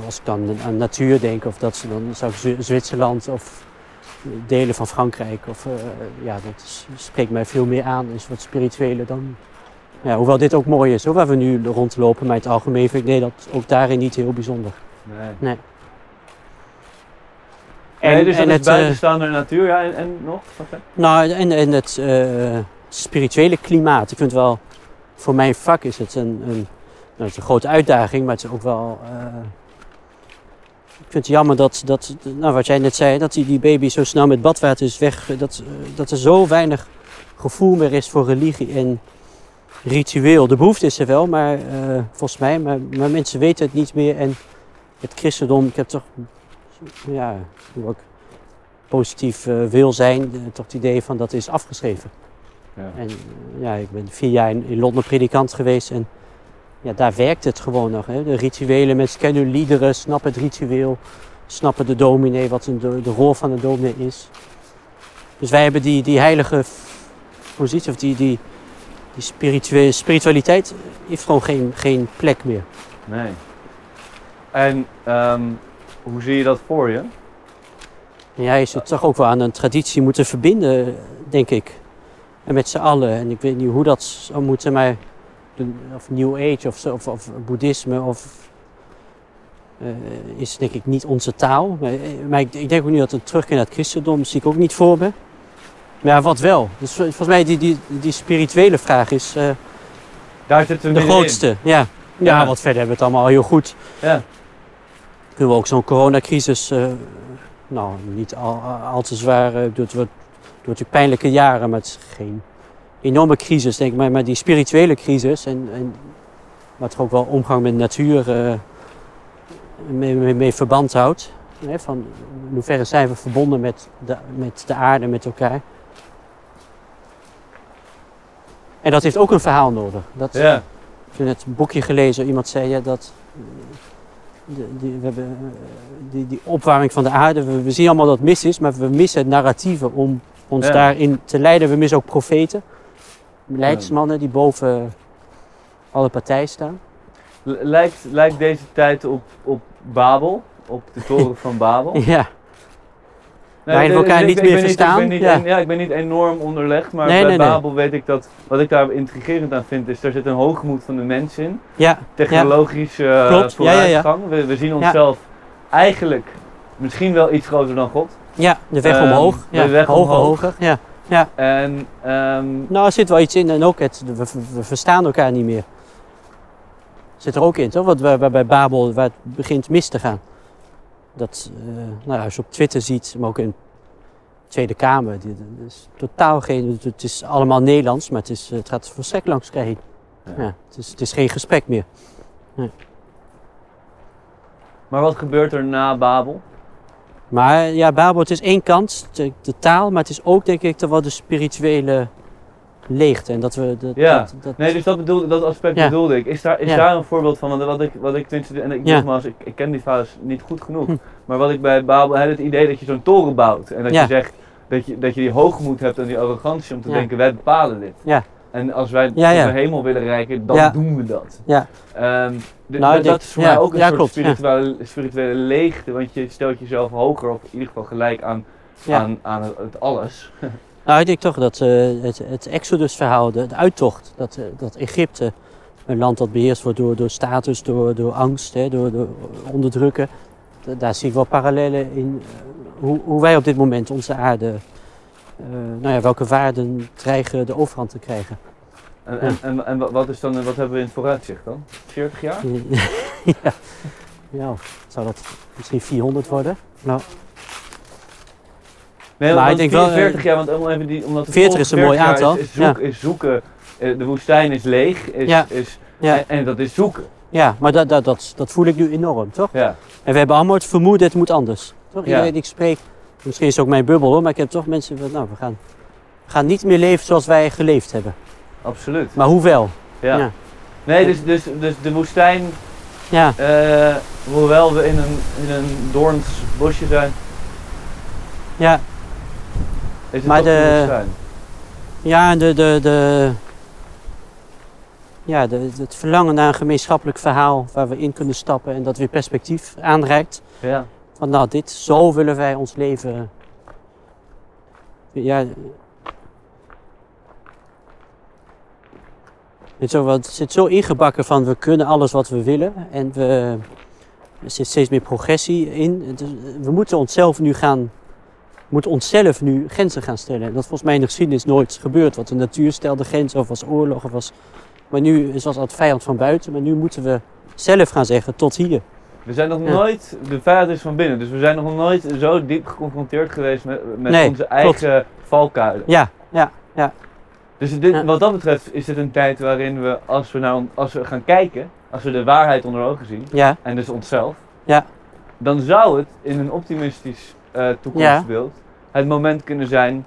als ik dan aan natuur denk, of dat ze dan zou ik Zwitserland of delen van Frankrijk. Of, ja, dat is- spreekt mij veel meer aan. Is wat spirituele dan. Ja, hoewel dit ook mooi is, hoor, waar we nu rondlopen. Maar in het algemeen vind ik nee, dat ook daarin niet heel bijzonder. Nee. Nee. nee, dus dat is eh, buitenstaander natuur, ja, en, en nog? Nou, en, en het eh, spirituele klimaat. Ik vind wel, voor mijn vak is het een, een, nou, het is een grote uitdaging, maar het is ook wel. eh, ik vind het jammer dat, dat nou, wat jij net zei, dat die, die baby zo snel met badwater is weg. Dat, dat er zo weinig gevoel meer is voor religie en ritueel. De behoefte is er wel, maar eh, volgens mij, maar, maar mensen weten het niet meer. En het christendom, ik heb toch, ja, ik positief eh, wil zijn, eh, toch het idee van dat is afgeschreven. Ja. En ja, ik ben vier jaar in, in Londen predikant geweest en ja, daar werkt het gewoon nog. Hè. De rituelen, mensen kennen hun liederen, snappen het ritueel, snappen de dominee, wat de, de rol van de dominee is. Dus wij hebben die, die heilige positie, of die, die, die spiritualiteit heeft gewoon geen, geen plek meer. Nee. En ehm, hoe zie je dat voor je? Ja, je zult toch ook wel aan een traditie moeten verbinden, denk ik. En met z'n allen. En ik weet niet hoe dat zou moeten, maar... Of New Age of, of, of boeddhisme of... eh, is denk ik niet onze taal. Maar, eh, maar ik, ik denk ook niet dat een terugkeer naar het christendom zie ik ook niet voor me. Maar ja, wat wel? Dus vol- volgens mij die, die, die spirituele vraag is eh, Daar we de grootste. Ja. Ja, Ja. want verder hebben we het allemaal al heel goed. Ja. Kunnen we ook zo'n coronacrisis, eh, nou niet al, al te zwaar, eh, het wordt, het wordt natuurlijk pijnlijke jaren, maar het is geen enorme crisis denk ik. Maar, maar die spirituele crisis en, en wat toch ook wel omgang met natuur eh, mee, mee, mee verband houdt. Hè, van in hoeverre zijn we verbonden met de, met de aarde, met elkaar. En dat heeft ook een verhaal nodig. Dat, Ja. ik heb net een boekje gelezen, iemand zei ja, dat eh, de, die, we hebben, eh, die, die opwarming van de aarde, we, we zien allemaal dat het mis is, maar we missen het narratieve om ons Ja. daarin te leiden. We missen ook profeten, leidsmannen die boven alle partijen staan. Lijkt, lijkt deze tijd op, op Babel? Op de toren van Babel? Ja, Waarin we elkaar niet meer Ik verstaan, ben niet, ja. en- ja, ik ben niet enorm onderlegd, maar Nee, bij nee, nee. Babel weet ik dat... Wat ik daar intrigerend aan vind, is er zit een hoogmoed van de mens in. ja, Technologische eh, Klopt, ja, ja, ja. vooruitgang. We, we zien onszelf eigenlijk misschien wel iets groter dan God. ja, de weg Ehm, omhoog. de Ja, weg hoger, omhoog. hoger. Ja. En ehm, Nou, er zit wel iets in en ook het, we, we verstaan elkaar niet meer. Zit er ook in, toch? Wat waar, waar bij Babel waar het begint mis te gaan. Dat, eh, nou, ja, als je op Twitter ziet, maar ook in de Tweede Kamer, die, dat is totaal geen. Het is allemaal Nederlands, maar het, is, het gaat volstrekt langs elkaar heen. Ja. Ja, het, is, het is geen gesprek meer. maar wat gebeurt er na Babel? Maar ja, Babel, het is één kant, de, de taal, maar het is ook denk ik toch wel de spirituele leegte. En dat we. Dat, Ja. dat, dat- Nee, dus dat, bedoelde, dat aspect Ja. bedoelde ik. Is daar, is Ja. daar een voorbeeld van? Want wat ik, wat ik en ik, Ja. nogmaals, ik, ik ken die vaders niet goed genoeg. Hm. Maar wat ik bij Babel had het idee dat je zo'n toren bouwt. En dat je zegt dat je, dat je die hoogmoed hebt en die arrogantie om te denken, wij bepalen dit. Ja. En als wij Ja, ja. de hemel willen reiken, dan Ja. doen we dat. Ja. Ehm, Nou, dat, is voor mij ook een soort klopt, spirituele, spirituele leegte. Want je stelt jezelf hoger, of in ieder geval gelijk aan, aan, aan het, het alles. Nou, ik denk toch dat eh, het, het Exodus-verhaal, de, de uittocht, dat, eh, dat Egypte, een land dat beheerst wordt door, door status, door, door angst, hè, door, door onderdrukken, da- daar zie ik wel parallellen in eh, hoe, hoe wij op dit moment onze aarde, nou ja, welke waarden dreigen de overhand te krijgen. En, en, en, en wa- wat, is dan, wat hebben we in het vooruitzicht dan? 40 jaar? ja. ja, zou dat misschien 400 worden? Nou, Nee, Maar ik denk wel, 40 eh, jaar, want om even die, omdat de 40 is een mooi 40 jaar aantal, Is, is, zoek, is zoeken, eh, de woestijn is leeg, is, Ja. is, ja, en, en dat is zoeken. ja maar dat, dat, dat, dat voel ik nu enorm, toch? Ja, En we hebben allemaal het vermoeden, het moet anders. Toch? Ja. Ik spreek, misschien is het ook mijn bubbel hoor, maar ik heb toch mensen van, nou, we gaan, we gaan niet meer leven zoals wij geleefd hebben. absoluut. Maar hoe wel? Ja. Ja. Nee, dus, dus, dus de woestijn, Ja, eh, hoewel we in een, in een doorns bosje zijn, ja, Maar de, ja de, de, de, ja de, het verlangen naar een gemeenschappelijk verhaal waar we in kunnen stappen en dat weer perspectief aanreikt. Ja. Van nou, dit, zo willen wij ons leven. Ja. Het, zo, wat- het zit zo ingebakken van we kunnen alles wat we willen. En we, er zit steeds meer progressie in. We moeten onszelf nu gaan. We moeten onszelf nu grenzen gaan stellen. En dat is volgens mij in de geschiedenis nooit gebeurd. Want de natuur stelde grenzen of was oorlog. Of was, maar nu is was het vijand van buiten. Maar nu moeten we zelf gaan zeggen tot hier. We zijn nog Ja. nooit, de vijand is van binnen, dus we zijn nog nooit zo diep geconfronteerd geweest met, met Nee, onze eigen valkuilen. Ja, ja, ja. Dus dit, Ja. wat dat betreft is dit een tijd waarin we, als we, on- als we gaan kijken, als we de waarheid onder ogen zien, Ja, en dus onszelf, Ja. dan zou het in een optimistisch eh, toekomstbeeld het moment kunnen zijn,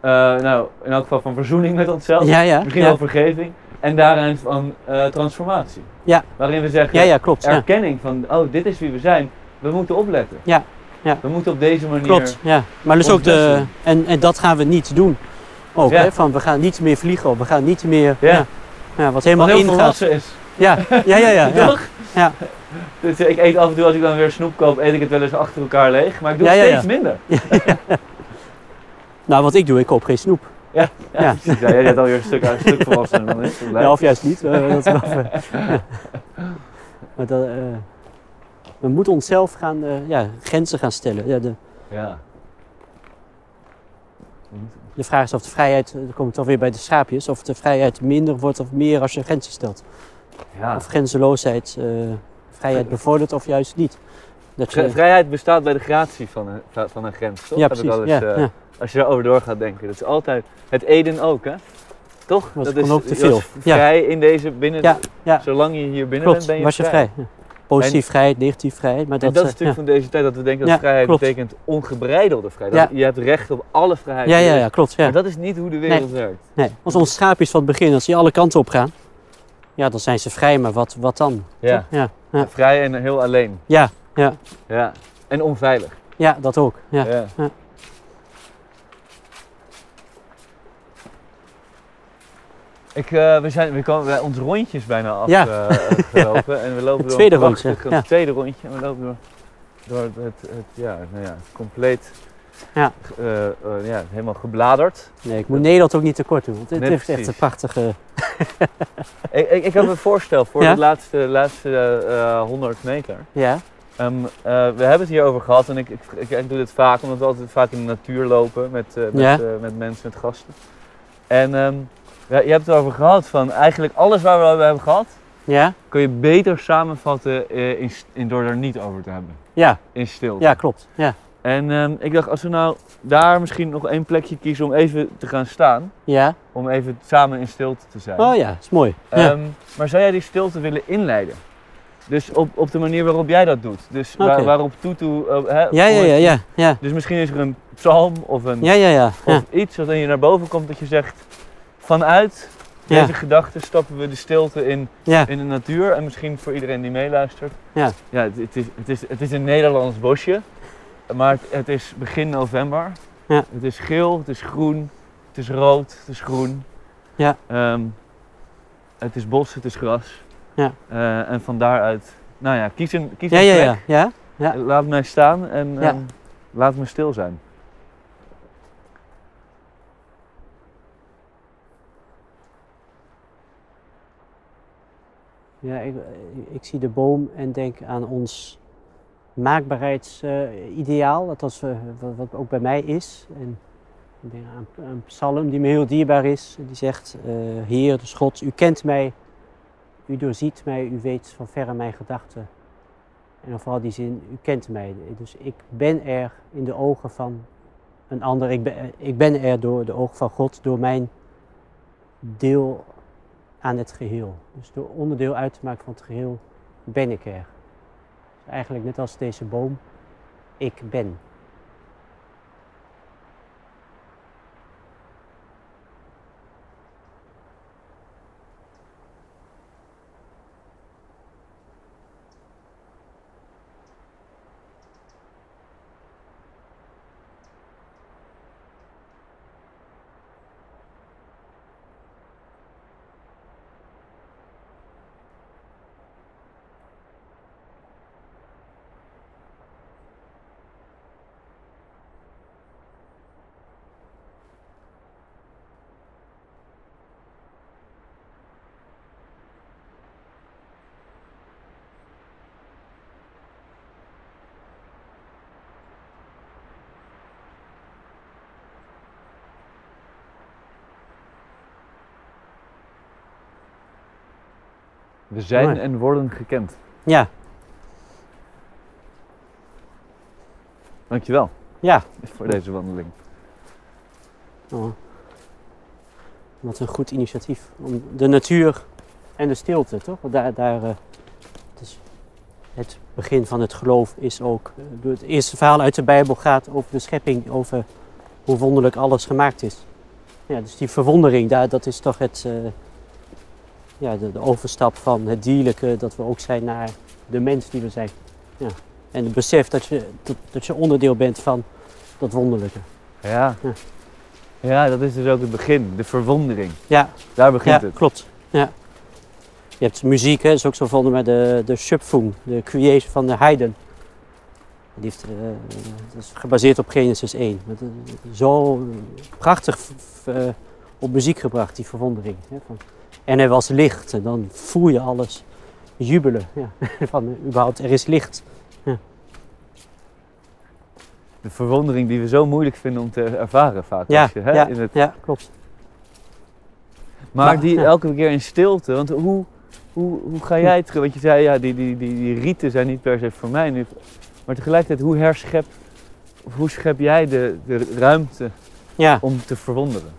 eh, nou, in elk geval van verzoening met onszelf, ja, ja. misschien wel vergeving, en daarin van eh, transformatie. Ja. Waarin we zeggen, Ja, ja, klopt. Erkenning van, oh, dit is wie we zijn, we moeten opletten. Ja, ja. We moeten op deze manier... Klopt, ja. Maar dus ook de. En, en dat gaan we niet doen. Ook, Ja. hè? Van we gaan niet meer vliegen, of we gaan niet meer. Ja. Ja. Ja, wat helemaal Wat heel ingaat. is. Ja, ja, ja, ja. ja. Toch? Ja. Dus ik eet af en toe, als ik dan weer snoep koop, eet ik het wel eens achter elkaar leeg. Maar ik doe het steeds ja. minder. Nou, wat ik doe, ik koop geen snoep. Ja, Ja. precies. Ja, jij bent alweer een stuk, een stuk volwassener dan. Dat blijkt. Ja, of juist niet. eh, dat is wel. Maar dat, eh, we moeten onszelf gaan, eh, ja, grenzen gaan stellen. Ja, de, Ja. de vraag is of de vrijheid, dan kom ik toch weer bij de schaapjes, of de vrijheid minder wordt of meer als je grenzen stelt. ja. Of grenzeloosheid vrijheid bevordert of juist niet. Dat Vri- Vrijheid bestaat bij de gratie van een, van een grens, toch? ja, Heb ik precies. wel eens, ja, eh, ja. Als je daarover door gaat denken. Dat is altijd het Eden ook, hè? Toch? Was dat is, ook te veel. Ja. vrij in deze binnen. Ja, ja. Zolang je hier binnen Klopt, bent, ben je was je vrij. Positief vrijheid, negatief vrijheid. Maar En dat, dat is eh, natuurlijk van deze tijd dat we denken dat vrijheid klopt. betekent ongebreidelde vrijheid. Ja. Je hebt recht op alle vrijheid. ja, ja, ja, klopt. Ja. Maar dat is niet hoe de wereld werkt. Nee, als onze schaapjes van het begin, als die alle kanten op gaan, ja, dan zijn ze vrij, maar wat, wat dan? Ja, ja. Vrij en heel alleen. Ja, ja, Ja. En onveilig. ja, dat ook. Ja. Ja. Ik, eh, we zijn, we komen, wij, ons rondje is bijna Ja. afgelopen. en we lopen Het door tweede prachtig- rondje, Het ja. tweede rondje. En we lopen door, door het, het, het- ja, nou ja, compleet Ja. eh, eh, ja, helemaal gebladerd. Nee, ik moet Nederland ook niet tekort doen, want dit Nee, heeft echt een prachtige... Ik, ik, ik heb een voorstel voor Ja? de laatste, laatste eh, 100 meter. Ja, Ehm, eh, we hebben het hier over gehad en ik, ik, ik, ik doe dit vaak omdat we altijd vaak in de natuur lopen met, eh, met, Ja. eh, met mensen, met gasten. En ehm, ja, je hebt het erover gehad van eigenlijk alles waar we over hebben gehad, ja, kun je beter samenvatten eh, in, in, door er niet over te hebben. ja, In stilte. ja, klopt. Ja, En ehm, ik dacht, als we nou daar misschien nog één plekje kiezen om even te gaan staan, ja. om even samen in stilte te zijn. Oh ja, is mooi. Ja. Ehm, maar zou jij die stilte willen inleiden? Dus op, op de manier waarop jij dat doet. Dus waar- waarop Tutu... eh, hè, ja, ja, ja, ja, ja, Dus misschien is er een psalm of, een, ja, ja, ja, ja. of iets wat in je naar boven komt dat je zegt... Vanuit Ja. deze gedachten stappen we de stilte in, ja. in de natuur. En misschien voor iedereen die meeluistert. Ja. ja het, het is, het, is, het is een Nederlands bosje. Maar het, het is begin november. Ja. Het is geel, het is groen, het is rood, het is groen. Ja. Ehm, het is bos, het is gras. Ja. Eh, en van daaruit, nou ja, kies een, kies Ja, een ja, plek. ja, ja. Ja. Laat mij staan en ehm, laat me stil zijn. Ja, ik, ik zie de boom en denk aan ons maakbaarheidsideaal, eh, wat, ook bij mij is. En Ik denk aan een psalm die me heel dierbaar is. Die zegt, eh, Heer, dus God, u kent mij, u doorziet mij, u weet van verre mijn gedachten. En vooral die zin, u kent mij. Dus ik ben er in de ogen van een ander. Ik ben, ik ben er door de ogen van God, door mijn deel aan het geheel. Dus door onderdeel uit te maken van het geheel ben ik er. Dus eigenlijk net als deze boom, ik ben. We zijn Mooi. en worden gekend. Ja, Dankjewel ja. voor deze wandeling. Oh. Wat een goed initiatief. Om de natuur en de stilte, toch? Daar, daar, eh, het, is het begin van het geloof is ook... door het eerste verhaal uit de Bijbel gaat over de schepping, over hoe wonderlijk alles gemaakt is. Ja, dus die verwondering, daar, dat is toch het, eh, ja, de, de overstap van het dierlijke, dat we ook zijn naar de mens die we zijn. Ja. En het besef dat je, dat, dat je onderdeel bent van dat wonderlijke. Ja. Ja. ja, dat is dus ook het begin, de verwondering. Ja, Daar begint ja, het. klopt. Ja. Je hebt muziek, hè, is ook zo gevonden met de, de Schöpfung, de creation van de Haydn. Die heeft, eh, dat is gebaseerd op Genesis 1. Dat is Zo prachtig eh, op muziek gebracht, die verwondering. Hè, van, en er was licht en dan voel je alles jubelen. Ja, van überhaupt, er is licht. De verwondering die we zo moeilijk vinden om te ervaren vaak. Ja, als je, hè, ja, in het... ja, klopt. Maar Maar- die ja. elke keer in stilte. Want hoe, hoe, hoe ga jij terug? Want je zei, ja, die, die, die, die rieten zijn niet per se voor mij nu. Maar tegelijkertijd, hoe herschep, hoe schep jij de, de ruimte Ja. om te verwonderen?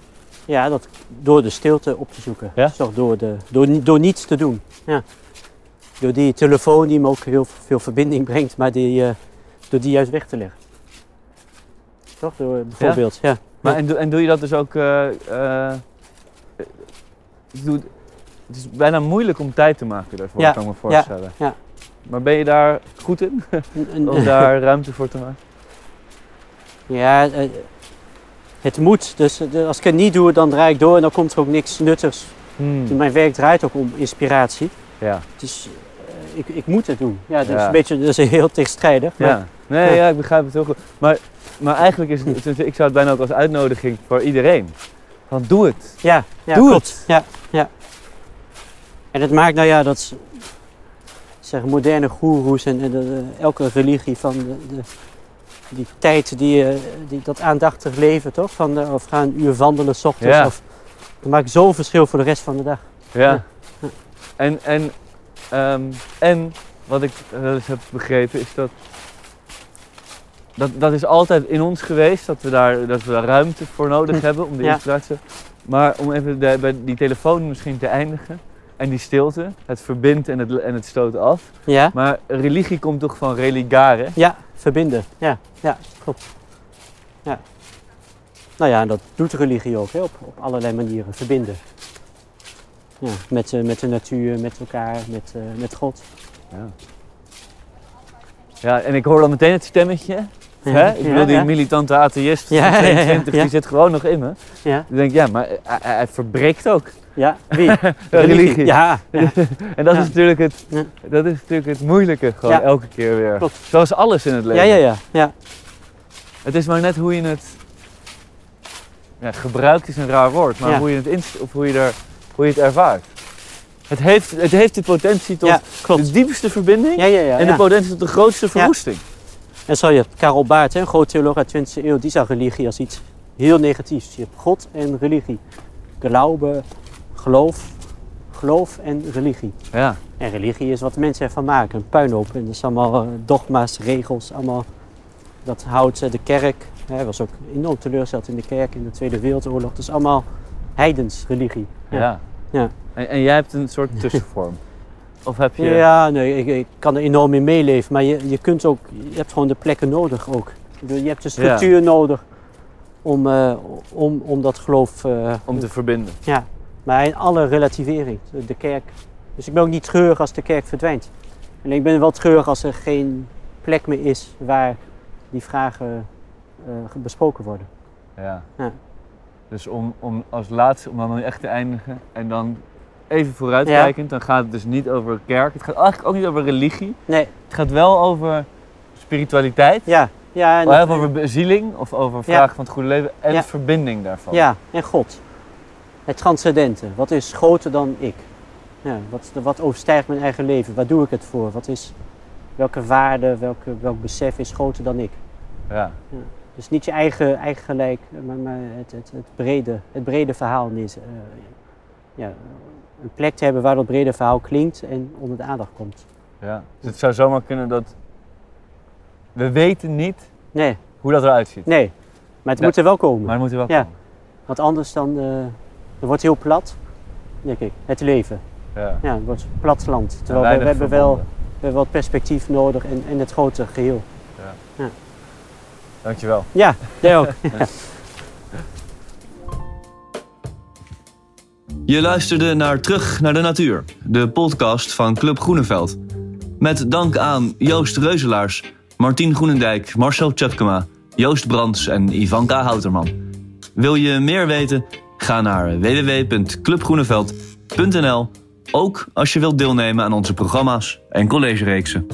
Ja, dat, door de stilte op te zoeken. Ja? Toch door, de, door, door niets te doen. Ja. Door die telefoon die me ook heel veel verbinding brengt, maar die, eh, door die juist weg te leggen. Toch? Door, bijvoorbeeld, ja. Maar Ja. en, doe- en doe je dat dus ook... eh, eh, ik doe, het is bijna moeilijk om tijd te maken daarvoor, Ja, kan ik me voorstellen. ja. Maar ben je daar goed in? Om daar ruimte voor te maken? ja, eh, het moet. Dus eh, als ik het niet doe, dan draai ik door en dan komt er ook niks nuttigs. Hmm. Mijn werk draait ook om inspiratie. Ja. Dus eh, ik, ik moet het doen. Ja, dat is een beetje dat is heel tegenstrijdig. maar- Ja, nee, Ja. ja, ik begrijp het heel goed. Maar, maar eigenlijk is het, ik zou het bijna ook als uitnodiging voor iedereen. Van doe het. Ja, ja Doe klopt. Ja, ja. En het maakt, nou ja, dat zeg, moderne goeroes en, en de- de- elke religie van de, de- die tijd, die, eh, die, dat aandachtig leven toch? Van de, of gaan een uur wandelen s ochtends. Ja. Of, dat maakt zo'n verschil voor de rest van de dag. Ja. En, en, ehm, en wat ik wel eens heb begrepen is dat, dat dat is altijd in ons geweest, dat we daar, dat we daar ruimte voor nodig Hm. hebben om de Ja. inspiratie. Maar om even de- bij die telefoon misschien te eindigen en die stilte, het verbindt en het, en het stoot af. Ja? Maar religie komt toch van religare? Ja, verbinden. Ja, ja, klopt. Ja. Nou ja, en dat doet religie ook, hè, op, op allerlei manieren. Verbinden. Ja, met, met de natuur, met elkaar, met, eh, met God. Ja. Ja, en ik hoor dan meteen het stemmetje. Hè? Ik bedoel, die militante atheïst van Ja, ja, ja, 22, ja. die zit gewoon nog in me. Ja, Ik denk, ja, maar hij- hij verbreekt ook ja. wie? religie. Ja, ja. En dat, Ja. is natuurlijk het, dat is natuurlijk het moeilijke, gewoon elke keer weer. Klopt. Zoals alles in het leven. ja, ja, ja, ja. Het is maar net hoe je het ja, gebruikt, is een raar woord, maar hoe je het inst of hoe je, er, hoe je het ervaart. Het heeft, het heeft de potentie tot de diepste verbinding en de potentie tot de grootste verwoesting. En zo je hebt Karel Baart, een groot theoloog uit de 20e eeuw, die zag religie als iets heel negatiefs. Je hebt God en religie. Glaube, geloof, geloof en religie. Ja. En religie is wat mensen ervan maken, een puinhoop. En dat is allemaal eh, dogma's, regels, allemaal. Dat houdt de kerk. Hij was ook enorm teleurgesteld in de kerk in de Tweede Wereldoorlog. Dat is allemaal heidens religie. Ja. Ja. En, en jij hebt een soort tussenvorm. Of heb je... Ja, nee, ik, ik kan er enorm in meeleven. Maar je, je kunt ook, je hebt gewoon de plekken nodig ook. Je hebt de structuur nodig om, eh, om, om dat geloof. eh, Om te verbinden. Ja, maar in alle relativering. De kerk. Dus ik ben ook niet treurig als de kerk verdwijnt. En ik ben wel treurig als er geen plek meer is waar die vragen eh, besproken worden. Ja. Ja. Dus om, om als laatste, om dan echt te eindigen en dan even vooruitkijkend, dan gaat het dus niet over kerk. Het gaat eigenlijk ook niet over religie. Nee, Het gaat wel over spiritualiteit. ja. Ja, en, Of over bezieling of over vragen van het goede leven en Ja. verbinding daarvan. ja, en God. Het transcendente. Wat is groter dan ik? Ja, wat, wat overstijgt mijn eigen leven? Waar doe ik het voor? Wat is, welke waarde, welke, welk besef is groter dan ik? Ja. Dus niet je eigen, eigen gelijk, maar, maar het, het, het, brede, het brede verhaal is. eh, ja, een plek te hebben waar dat brede verhaal klinkt en onder de aandacht komt. ja. Dus het zou zomaar kunnen dat we weten niet Nee, hoe dat eruit ziet. nee. Maar het Ja. moet er wel komen. Maar het moet er wel Ja. komen. Want anders dan, eh, dan wordt het heel plat, denk ik. Het leven. Ja. Ja, het wordt platteland. En Terwijl we, hebben wel, we hebben wat perspectief nodig en, en het grote geheel. Dankjewel. Ja, jij ook. Je luisterde naar Terug naar de Natuur, de podcast van Club Groeneveld. Met dank aan Joost Reuzelaars, Martien Groenendijk, Marcel Tjepkema, Joost Brands en Ivanka Houterman. Wil je meer weten? Ga naar www.clubgroeneveld.nl, ook als je wilt deelnemen aan onze programma's en collegereeksen.